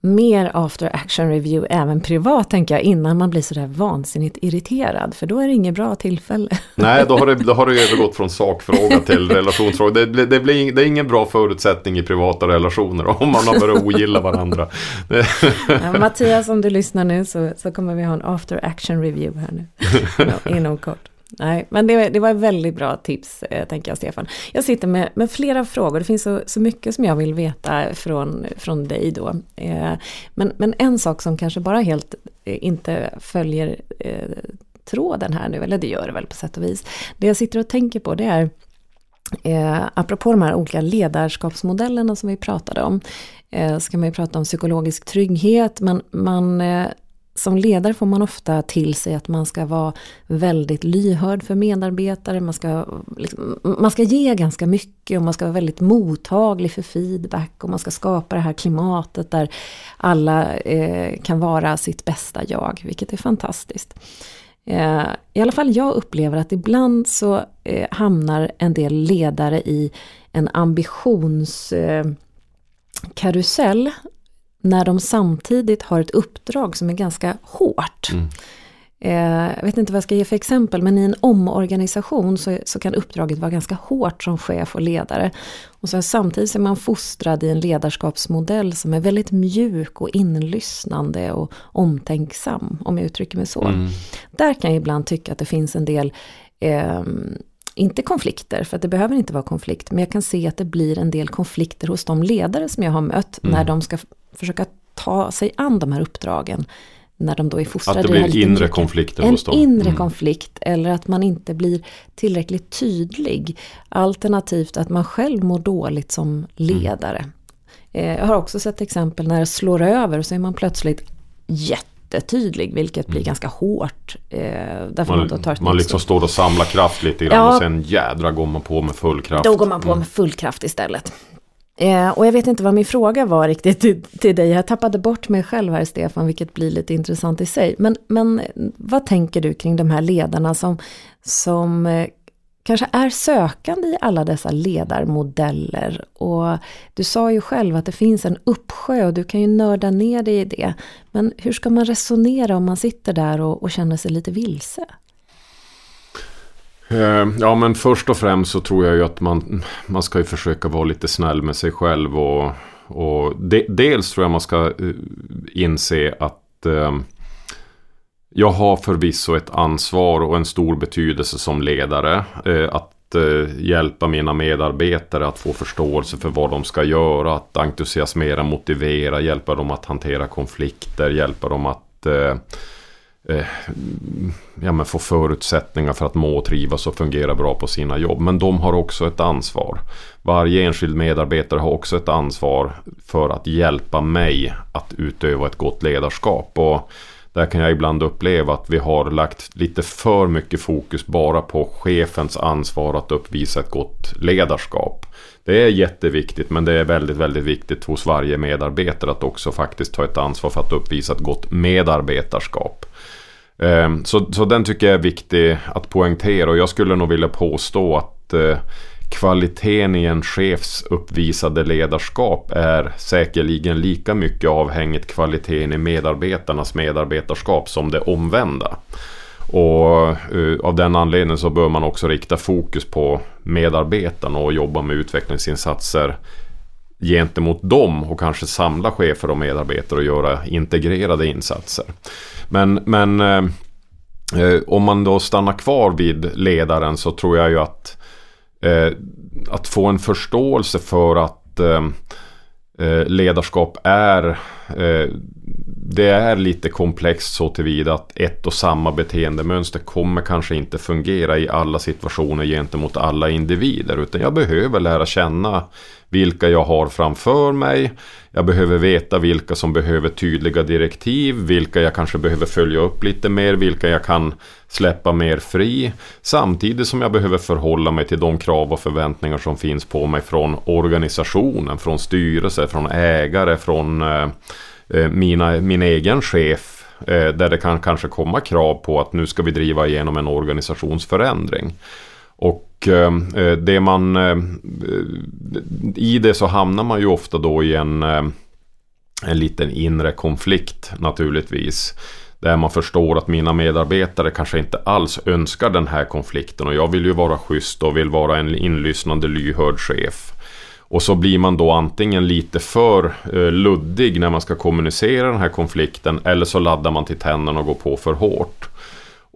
Mer after action review även privat tänker jag innan man blir sådär vansinnigt irriterad för då är det inget bra tillfälle. Nej, då har det, då har det övergått från sakfråga till relationsfråga. Det, det, blir, det är ingen bra förutsättning i privata relationer om man har börjat ogilla varandra. Ja, Mattias, om du lyssnar nu så, så kommer vi ha en after action review här nu inom kort. Nej, men det, det var ett väldigt bra tips, eh, tänker jag Stefan. Jag sitter med, med flera frågor, det finns så, så mycket som jag vill veta från, från dig då. Eh, men, men en sak som kanske bara helt eh, inte följer eh, tråden här nu, eller det gör det väl på sätt och vis. Det jag sitter och tänker på det är Eh, apropå de här olika ledarskapsmodellerna som vi pratade om, eh, så kan man ju prata om psykologisk trygghet, men man eh, som ledare får man ofta till sig att man ska vara väldigt lyhörd för medarbetare. Man ska, liksom, man ska ge ganska mycket och man ska vara väldigt mottaglig för feedback. Och man ska skapa det här klimatet där alla eh, kan vara sitt bästa jag, vilket är fantastiskt. Eh, I alla fall jag upplever att ibland så eh, hamnar en del ledare i en ambitionskarusell eh, när de samtidigt har ett uppdrag som är ganska hårt. Mm. Eh, jag vet inte vad jag ska ge för exempel, men i en omorganisation så, så kan uppdraget vara ganska hårt som chef och ledare. Och så samtidigt är man fostrad i en ledarskapsmodell som är väldigt mjuk och inlyssnande och omtänksam, om jag uttrycker mig så. Mm. Där kan jag ibland tycka att det finns en del eh, inte konflikter, för att det behöver inte vara konflikt, men jag kan se att det blir en del konflikter hos de ledare som jag har mött mm. när de ska försöka ta sig an de här uppdragen. När de då är fostrade. Att det blir inre konflikter en hos dem. En inre mm. konflikt eller att man inte blir tillräckligt tydlig. Alternativt att man själv mår dåligt som ledare. Mm. Jag har också sett exempel när det slår över och så är man plötsligt jätte jättetydlig, vilket blir mm. ganska hårt. Eh, därför man, man, tar man liksom står och samlar kraft lite grann ja, och sen jädra går man på med full kraft. Då går man på mm. med full kraft istället. Eh, och jag vet inte vad min fråga var riktigt till, till dig. Jag tappade bort mig själv här Stefan, vilket blir lite intressant i sig. Men, men vad tänker du kring de här ledarna som, som eh, kanske är sökande i alla dessa ledarmodeller. Och du sa ju själv att det finns en uppsjö och du kan ju nörda ner dig i det. Men hur ska man resonera om man sitter där och, och känner sig lite vilse? Eh, ja men först och främst så tror jag ju att man, man ska ju försöka vara lite snäll med sig själv. Och, och de, dels tror jag man ska eh, inse att eh, jag har förvisso ett ansvar och en stor betydelse som ledare. Eh, att eh, hjälpa mina medarbetare att få förståelse för vad de ska göra. Att entusiasmera, motivera, hjälpa dem att hantera konflikter, hjälpa dem att eh, ja, men få förutsättningar för att må, och trivas och fungera bra på sina jobb. Men de har också ett ansvar. Varje enskild medarbetare har också ett ansvar för att hjälpa mig att utöva ett gott ledarskap. Och där kan jag ibland uppleva att vi har lagt lite för mycket fokus bara på chefens ansvar att uppvisa ett gott ledarskap. Det är jätteviktigt men det är väldigt, väldigt viktigt hos varje medarbetare att också faktiskt ta ett ansvar för att uppvisa ett gott medarbetarskap. Ehm, så, så den tycker jag är viktig att poängtera och jag skulle nog vilja påstå att eh, kvaliteten i en chefs uppvisade ledarskap är säkerligen lika mycket avhängigt kvaliteten i medarbetarnas medarbetarskap som det omvända. Och uh, av den anledningen så bör man också rikta fokus på medarbetarna och jobba med utvecklingsinsatser gentemot dem och kanske samla chefer och medarbetare och göra integrerade insatser. Men, men uh, om man då stannar kvar vid ledaren så tror jag ju att Eh, att få en förståelse för att eh, eh, ledarskap är det är lite komplext så tillvida att ett och samma beteendemönster kommer kanske inte fungera i alla situationer gentemot alla individer. Utan jag behöver lära känna vilka jag har framför mig. Jag behöver veta vilka som behöver tydliga direktiv, vilka jag kanske behöver följa upp lite mer, vilka jag kan släppa mer fri. Samtidigt som jag behöver förhålla mig till de krav och förväntningar som finns på mig från organisationen, från styrelse, från ägare, från eh, eh mina, min egen chef eh, där det kan kanske komma krav på att nu ska vi driva igenom en organisationsförändring. Och eh, eh, det man eh, i det så hamnar man ju ofta då i en, eh, en liten inre konflikt naturligtvis. Där man förstår att mina medarbetare kanske inte alls önskar den här konflikten och jag vill ju vara schysst och vill vara en inlyssnande lyhörd chef. Och så blir man då antingen lite för eh, luddig när man ska kommunicera den här konflikten eller så laddar man till tänderna och går på för hårt.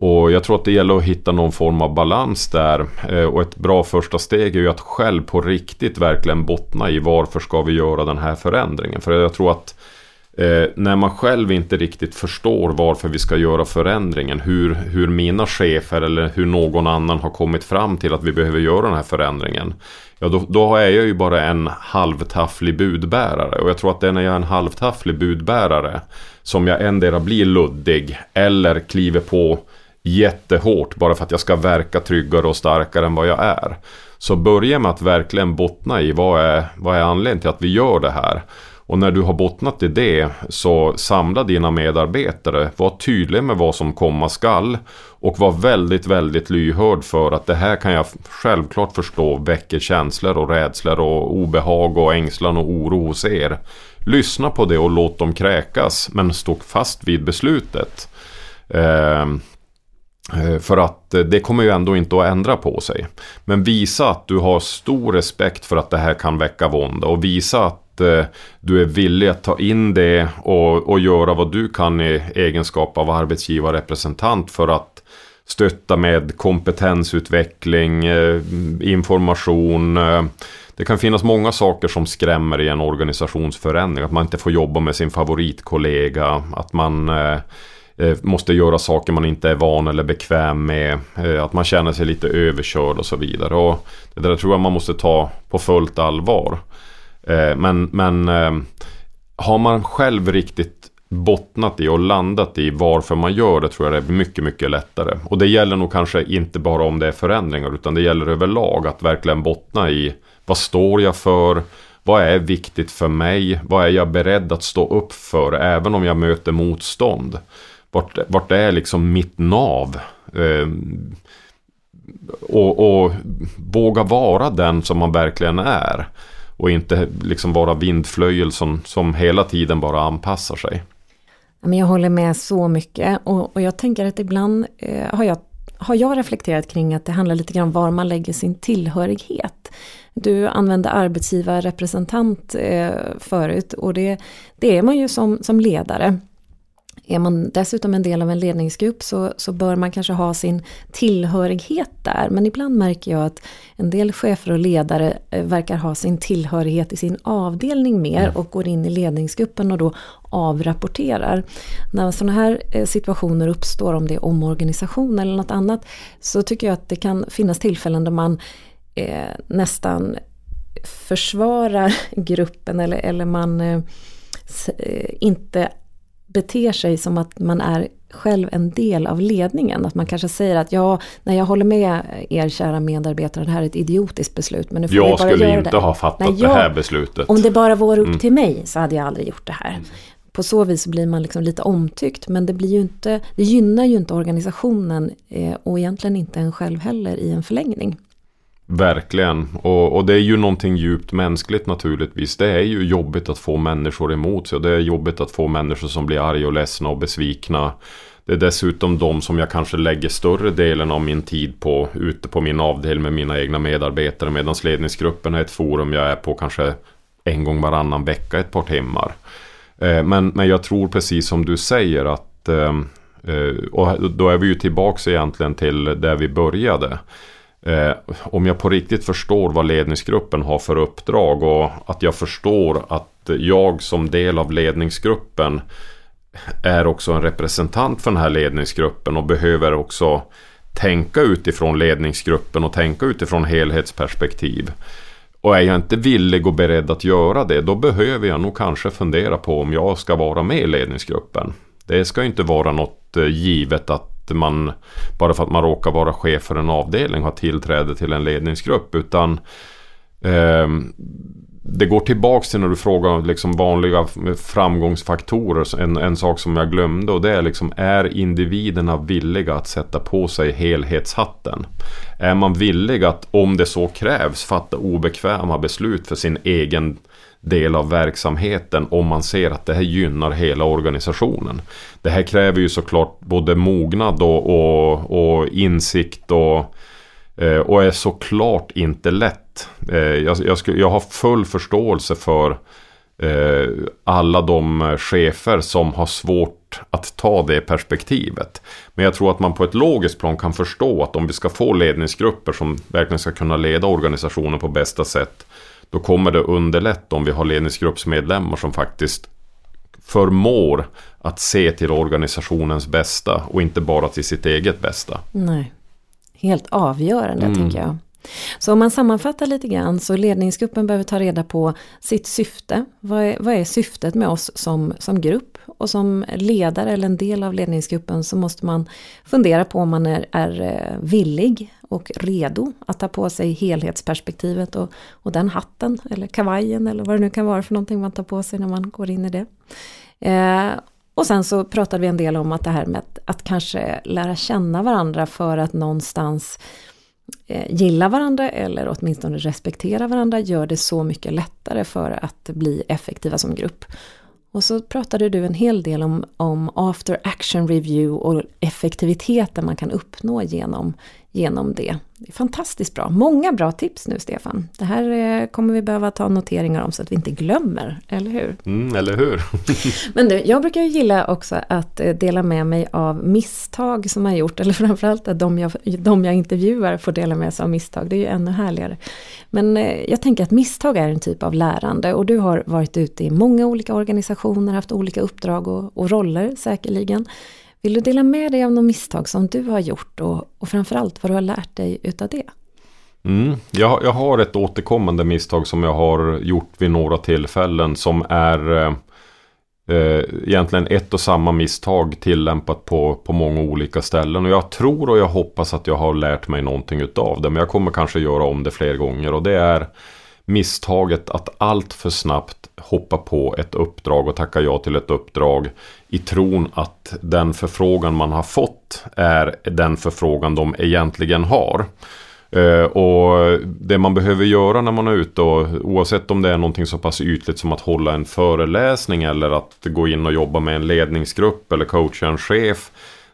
Och jag tror att det gäller att hitta någon form av balans där. Eh, och ett bra första steg är ju att själv på riktigt verkligen bottna i varför ska vi göra den här förändringen. För jag tror att eh, när man själv inte riktigt förstår varför vi ska göra förändringen, hur, hur mina chefer eller hur någon annan har kommit fram till att vi behöver göra den här förändringen. Ja, då, då är jag ju bara en halvtafflig budbärare. Och jag tror att det är när jag är en halvtafflig budbärare som jag endera blir luddig eller kliver på jättehårt bara för att jag ska verka tryggare och starkare än vad jag är. Så börja med att verkligen bottna i vad är, vad är anledningen till att vi gör det här. Och när du har bottnat i det så samla dina medarbetare, var tydlig med vad som komma skall och var väldigt, väldigt lyhörd för att det här kan jag självklart förstå väcker känslor och rädslor och obehag och ängslan och oro hos er. Lyssna på det och låt dem kräkas men stå fast vid beslutet. Eh, Eh, för att eh, det kommer ju ändå inte att ändra på sig. Men visa att du har stor respekt för att det här kan väcka vånda och visa att eh, du är villig att ta in det och, och göra vad du kan i egenskap av arbetsgivarrepresentant för att stötta med kompetensutveckling, information. Det kan finnas många saker som skrämmer i en organisationsförändring. Att man inte får jobba med sin favoritkollega. Att man eh, Eh, måste göra saker man inte är van eller bekväm med. Eh, att man känner sig lite överkörd och så vidare. Och det där tror jag man måste ta på fullt allvar. Eh, men, men har man själv riktigt bottnat i och landat i varför man gör det tror jag det är mycket, mycket lättare. Och det gäller nog kanske inte bara om det är förändringar utan det gäller överlag att verkligen bottna i vad står jag för? Vad är viktigt för mig? Vad är jag beredd att stå upp för även om jag möter motstånd? Vart, vart är liksom mitt nav? Eh, och, och våga vara den som man verkligen är. Och inte liksom vara vindflöjel som, som hela tiden bara anpassar sig. jag håller med så mycket och, och jag tänker att ibland eh, har, jag, har jag reflekterat kring att det handlar lite grann om var man lägger sin tillhörighet. Du använde arbetsgivarrepresentant eh, förut och det, det är man ju som, som ledare. Är man dessutom en del av en ledningsgrupp så, så bör man kanske ha sin tillhörighet där. Men ibland märker jag att en del chefer och ledare eh, verkar ha sin tillhörighet i sin avdelning mer mm. och går in i ledningsgruppen och då avrapporterar. När sådana här eh, situationer uppstår, om det är omorganisation eller något annat, så tycker jag att det kan finnas tillfällen där man eh, nästan försvarar gruppen eller, eller man eh, inte beter sig som att man är själv en del av ledningen. Att man kanske säger att ja, när jag håller med er kära medarbetare, det här är ett idiotiskt beslut. Men nu får jag bara skulle göra inte det. ha fattat Nej, det jag- här beslutet. Om det bara vore upp Mm. till mig så hade jag aldrig gjort det här. På så vis blir man liksom lite omtyckt men det, blir ju inte, det gynnar ju inte organisationen eh, och egentligen inte en själv heller i en förlängning. Verkligen. Och, och det är ju någonting djupt mänskligt naturligtvis. Det är ju jobbigt att få människor emot sig. Och det är jobbigt att få människor som blir arga och ledsna och besvikna. Det är dessutom de som jag kanske lägger större delen av min tid på ute på min avdelning med mina egna medarbetare. Medan ledningsgruppen är ett forum jag är på kanske en gång varannan vecka ett par timmar. Eh, men, men jag tror precis som du säger att eh, eh, och då är vi ju tillbaks egentligen till där vi började. Eh, om jag på riktigt förstår vad ledningsgruppen har för uppdrag och att jag förstår att jag som del av ledningsgruppen är också en representant för den här ledningsgruppen och behöver också tänka utifrån ledningsgruppen och tänka utifrån helhetsperspektiv. Och är jag inte villig och beredd att göra det, då behöver jag nog kanske fundera på om jag ska vara med i ledningsgruppen. Det ska inte vara något eh, givet att man, bara för att man råkar vara chef för en avdelning, har tillträde till en ledningsgrupp. Utan eh, det går tillbaks till när du frågar om liksom vanliga framgångsfaktorer. En, en sak som jag glömde och det är liksom är individerna villiga att sätta på sig helhetshatten? Är man villig att om det så krävs fatta obekväma beslut för sin egen del av verksamheten om man ser att det här gynnar hela organisationen. Det här kräver ju såklart både mognad och, och, och insikt och eh, och är såklart inte lätt. Eh, jag, jag, skulle, jag har full förståelse för eh, alla de chefer som har svårt att ta det perspektivet. Men jag tror att man på ett logiskt plan kan förstå att om vi ska få ledningsgrupper som verkligen ska kunna leda organisationen på bästa sätt. Då kommer det underlätta om vi har ledningsgruppsmedlemmar som faktiskt förmår att se till organisationens bästa och inte bara till sitt eget bästa. Nej, helt avgörande Mm. tänker jag. Så om man sammanfattar lite grann så ledningsgruppen behöver ta reda på sitt syfte. Vad är, vad är syftet med oss som, som grupp? Och som ledare eller en del av ledningsgruppen så måste man fundera på om man är, är eh, villig och redo att ta på sig helhetsperspektivet och, och den hatten eller kavajen eller vad det nu kan vara för någonting man tar på sig när man går in i det. Eh, och sen så pratade vi en del om att det här med att, att kanske lära känna varandra för att någonstans eh, Eh, gilla varandra eller åtminstone respektera varandra gör det så mycket lättare för att bli effektiva som grupp. Och så pratade du en hel del om, om after action review och effektiviteten man kan uppnå genom, genom det. det är fantastiskt bra. Många bra tips nu Stefan. Det här eh, kommer vi behöva ta noteringar om så att vi inte glömmer, eller hur? Mm, eller hur? Men du, jag brukar ju gilla också att eh, dela med mig av misstag som jag gjort, eller framförallt att de jag, de jag intervjuar får dela med sig av misstag, det är ju ännu härligare. Men eh, jag tänker att misstag är en typ av lärande och du har varit ute i många olika organisationer, haft olika uppdrag och, och roller säkerligen. Vill du dela med dig av något misstag som du har gjort och, och framförallt vad du har lärt dig utav det? Mm. Jag, jag har ett återkommande misstag som jag har gjort vid några tillfällen som är eh, eh, egentligen ett och samma misstag tillämpat på, på många olika ställen. Och jag tror och jag hoppas att jag har lärt mig någonting utav det. Men jag kommer kanske göra om det fler gånger. Och det är misstaget att allt för snabbt hoppa på ett uppdrag och tacka ja till ett uppdrag i tron att den förfrågan man har fått är den förfrågan de egentligen har. Eh, och det man behöver göra när man är ute och oavsett om det är någonting så pass ytligt som att hålla en föreläsning eller att gå in och jobba med en ledningsgrupp eller coacha en chef.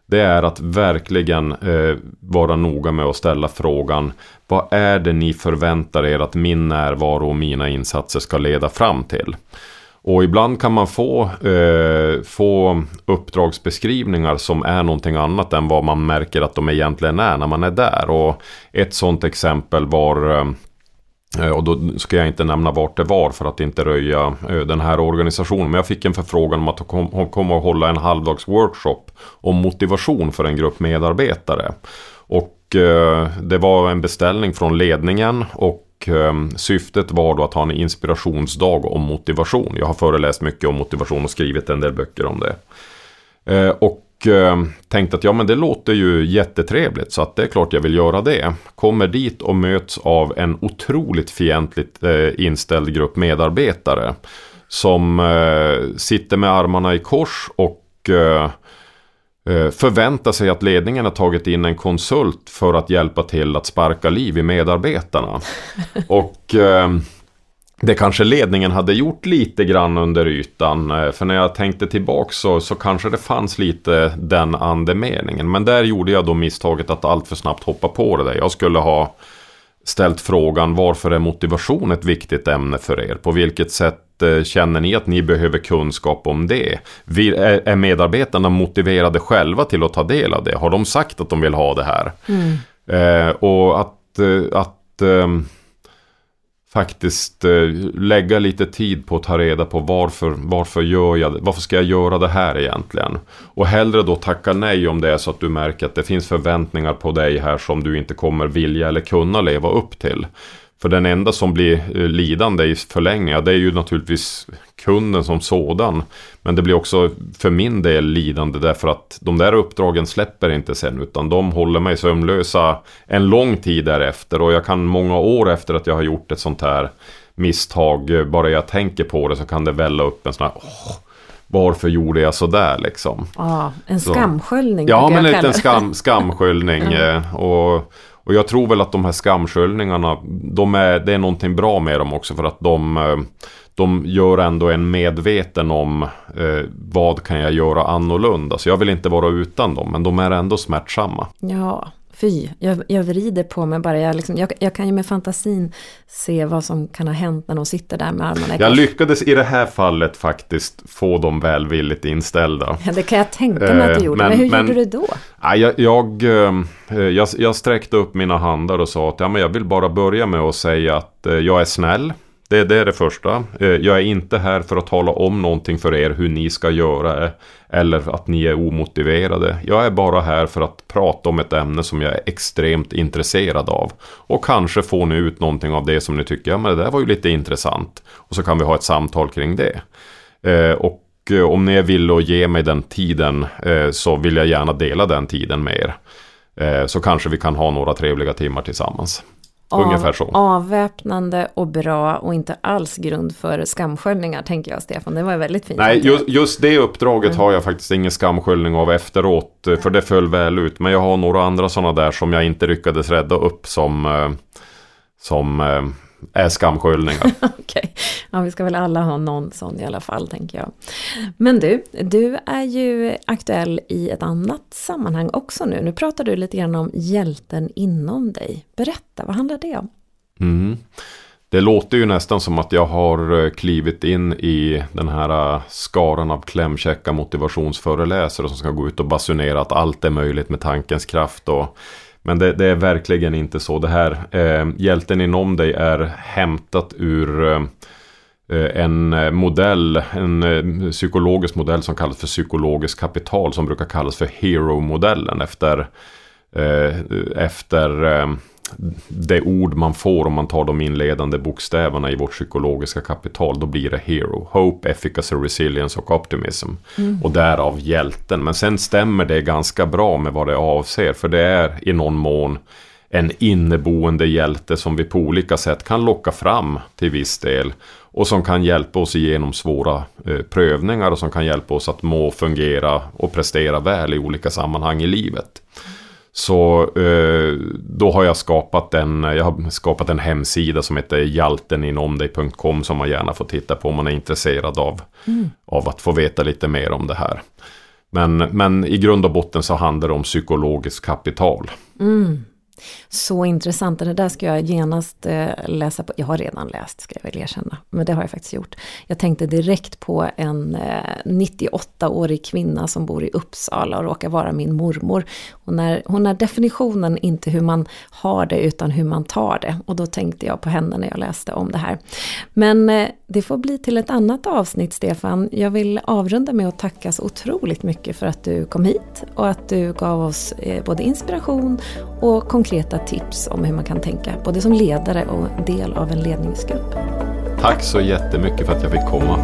Det är att verkligen eh, vara noga med att ställa frågan Vad är det ni förväntar er att min närvaro och mina insatser ska leda fram till? Och ibland kan man få, eh, få uppdragsbeskrivningar som är någonting annat än vad man märker att de egentligen är när man är där. Och ett sådant exempel var eh, Eh, och då ska jag inte nämna vart det var för att inte röja eh, den här organisationen. Men jag fick en förfrågan om att hon komma och hålla en halvdags workshop om motivation för en grupp medarbetare. Och eh, det var en beställning från ledningen och syftet var då att ha en inspirationsdag om motivation. Jag har föreläst mycket om motivation och skrivit en del böcker om det. Och och eh, tänkte att ja men det låter ju jättetrevligt så att det är klart jag vill göra det. Kommer dit och möts av en otroligt fientligt eh, inställd grupp medarbetare. Som eh, sitter med armarna i kors och förväntar sig att ledningen har tagit in en konsult för att hjälpa till att sparka liv i medarbetarna. Och det kanske ledningen hade gjort lite grann under ytan. Eh, för när jag tänkte tillbaka så, så kanske det fanns lite den andemeningen. Men där gjorde jag då misstaget att allt för snabbt hoppa på det där. Jag skulle ha ställt frågan varför är motivation ett viktigt ämne för er? På vilket sätt Eh, känner ni att ni behöver kunskap om det? Är medarbetarna motiverade själva till att ta del av det? Har de sagt att de vill ha det här? Mm. Eh, och att, eh, att eh, faktiskt eh, lägga lite tid på att ta reda på varför, varför, gör jag, varför ska jag göra det här egentligen? Och hellre då tacka nej om det är så att du märker att det finns förväntningar på dig här som du inte kommer vilja eller kunna leva upp till. För den enda som blir eh, lidande i förlängningen, det är ju naturligtvis kunden som sådan. Men det blir också för min del lidande därför att de där uppdragen släpper inte sen utan de håller mig sömnlösa en lång tid därefter. Och jag kan många år efter att jag har gjort ett sånt här misstag, eh, bara jag tänker på det så kan det välla upp en sån här åh, varför gjorde jag sådär liksom? Ja, en skamsköljning. Ja, men en liten skam, skamsköljning. mm. och, och jag tror väl att de här skamsköljningarna, de är, det är någonting bra med dem också för att de, eh, de gör ändå en medveten om eh, vad kan jag göra annorlunda. Så jag vill inte vara utan dem, men de är ändå smärtsamma. Ja, Fy, jag, jag vrider på mig bara. Jag, liksom, jag, jag, kan ju med fantasin se vad som kan ha hänt när de sitter där med armarna i Jag lyckades i det här fallet faktiskt få dem välvilligt inställda. Ja, det kan jag tänka mig att du gjorde. Men, men hur men, gjorde du då? Jag, jag, eh, jag, jag sträckte upp mina handar och sa att ja, men jag vill bara börja med att säga att eh, jag är snäll. Det, det, är det första. Eh, jag är inte här för att tala om någonting för er hur ni ska göra. Eh, eller att ni är omotiverade. Jag är bara här för att prata om ett ämne som jag är extremt intresserad av. Och kanske får ni ut någonting av det som ni tycker, ja men det där var ju lite intressant. Och så kan vi ha ett samtal kring det. Eh, och om ni är villiga att ge mig den tiden så vill jag gärna dela den tiden med er. Så kanske vi kan ha några trevliga timmar tillsammans. Ungefär så. Avväpnande och bra och inte alls grund för skamsköljningar tänker jag Stefan. Det var väldigt fint. Nej, just, just det uppdraget mm. har jag faktiskt ingen skamsköljning av efteråt. För det föll väl ut. Men jag har några andra sådana där som jag inte lyckades rädda upp som, eh, som eh, är skamsköljningar. Okej, ja vi ska väl alla ha någon sån i alla fall tänker jag. Men du, du är ju aktuell i ett annat sammanhang också nu. Nu pratar du lite grann om hjälten inom dig. Berätta, vad handlar det om? Mm. Det låter ju nästan som att jag har eh, klivit in i den här eh, skaran av klämkäcka motivationsföreläsare som ska gå ut och basunera att allt är möjligt med tankens kraft och men det, det, är verkligen inte så. Det här eh, Hjälten inom dig är hämtat ur eh, en modell, en eh, psykologisk modell som kallas för psykologiskt kapital som brukar kallas för hero-modellen efter, eh, efter eh, det ord man får om man tar de inledande bokstäverna i vårt psykologiska kapital, då blir det hero. Hope, efficacy, resilience och optimism. Mm. Och därav hjälten. Men sen stämmer det ganska bra med vad det avser, för det är i någon mån en inneboende hjälte som vi på olika sätt kan locka fram till viss del. Och som kan hjälpa oss igenom svåra eh, prövningar och som kan hjälpa oss att må, fungera och prestera väl i olika sammanhang i livet. Så eh, då har jag skapat en, jag har skapat en hemsida som heter jalteninomdig.com som man gärna får titta på om man är intresserad av, mm. av att få veta lite mer om det här. Men, men i grund och botten så handlar det om psykologiskt kapital. Mm. Så intressant, det där ska jag genast eh, läsa på. Jag har redan läst, ska jag väl erkänna. Men det har jag faktiskt gjort. Jag tänkte direkt på en eh, 98-årig kvinna som bor i Uppsala och råkar vara min mormor. Hon är, hon är definitionen inte hur man har det utan hur man tar det. Och då tänkte jag på henne när jag läste om det här. Men eh, det får bli till ett annat avsnitt Stefan. Jag vill avrunda med att tacka så otroligt mycket för att du kom hit och att du gav oss både inspiration och konkreta tips om hur man kan tänka både som ledare och del av en ledningsgrupp. Tack så jättemycket för att jag fick komma.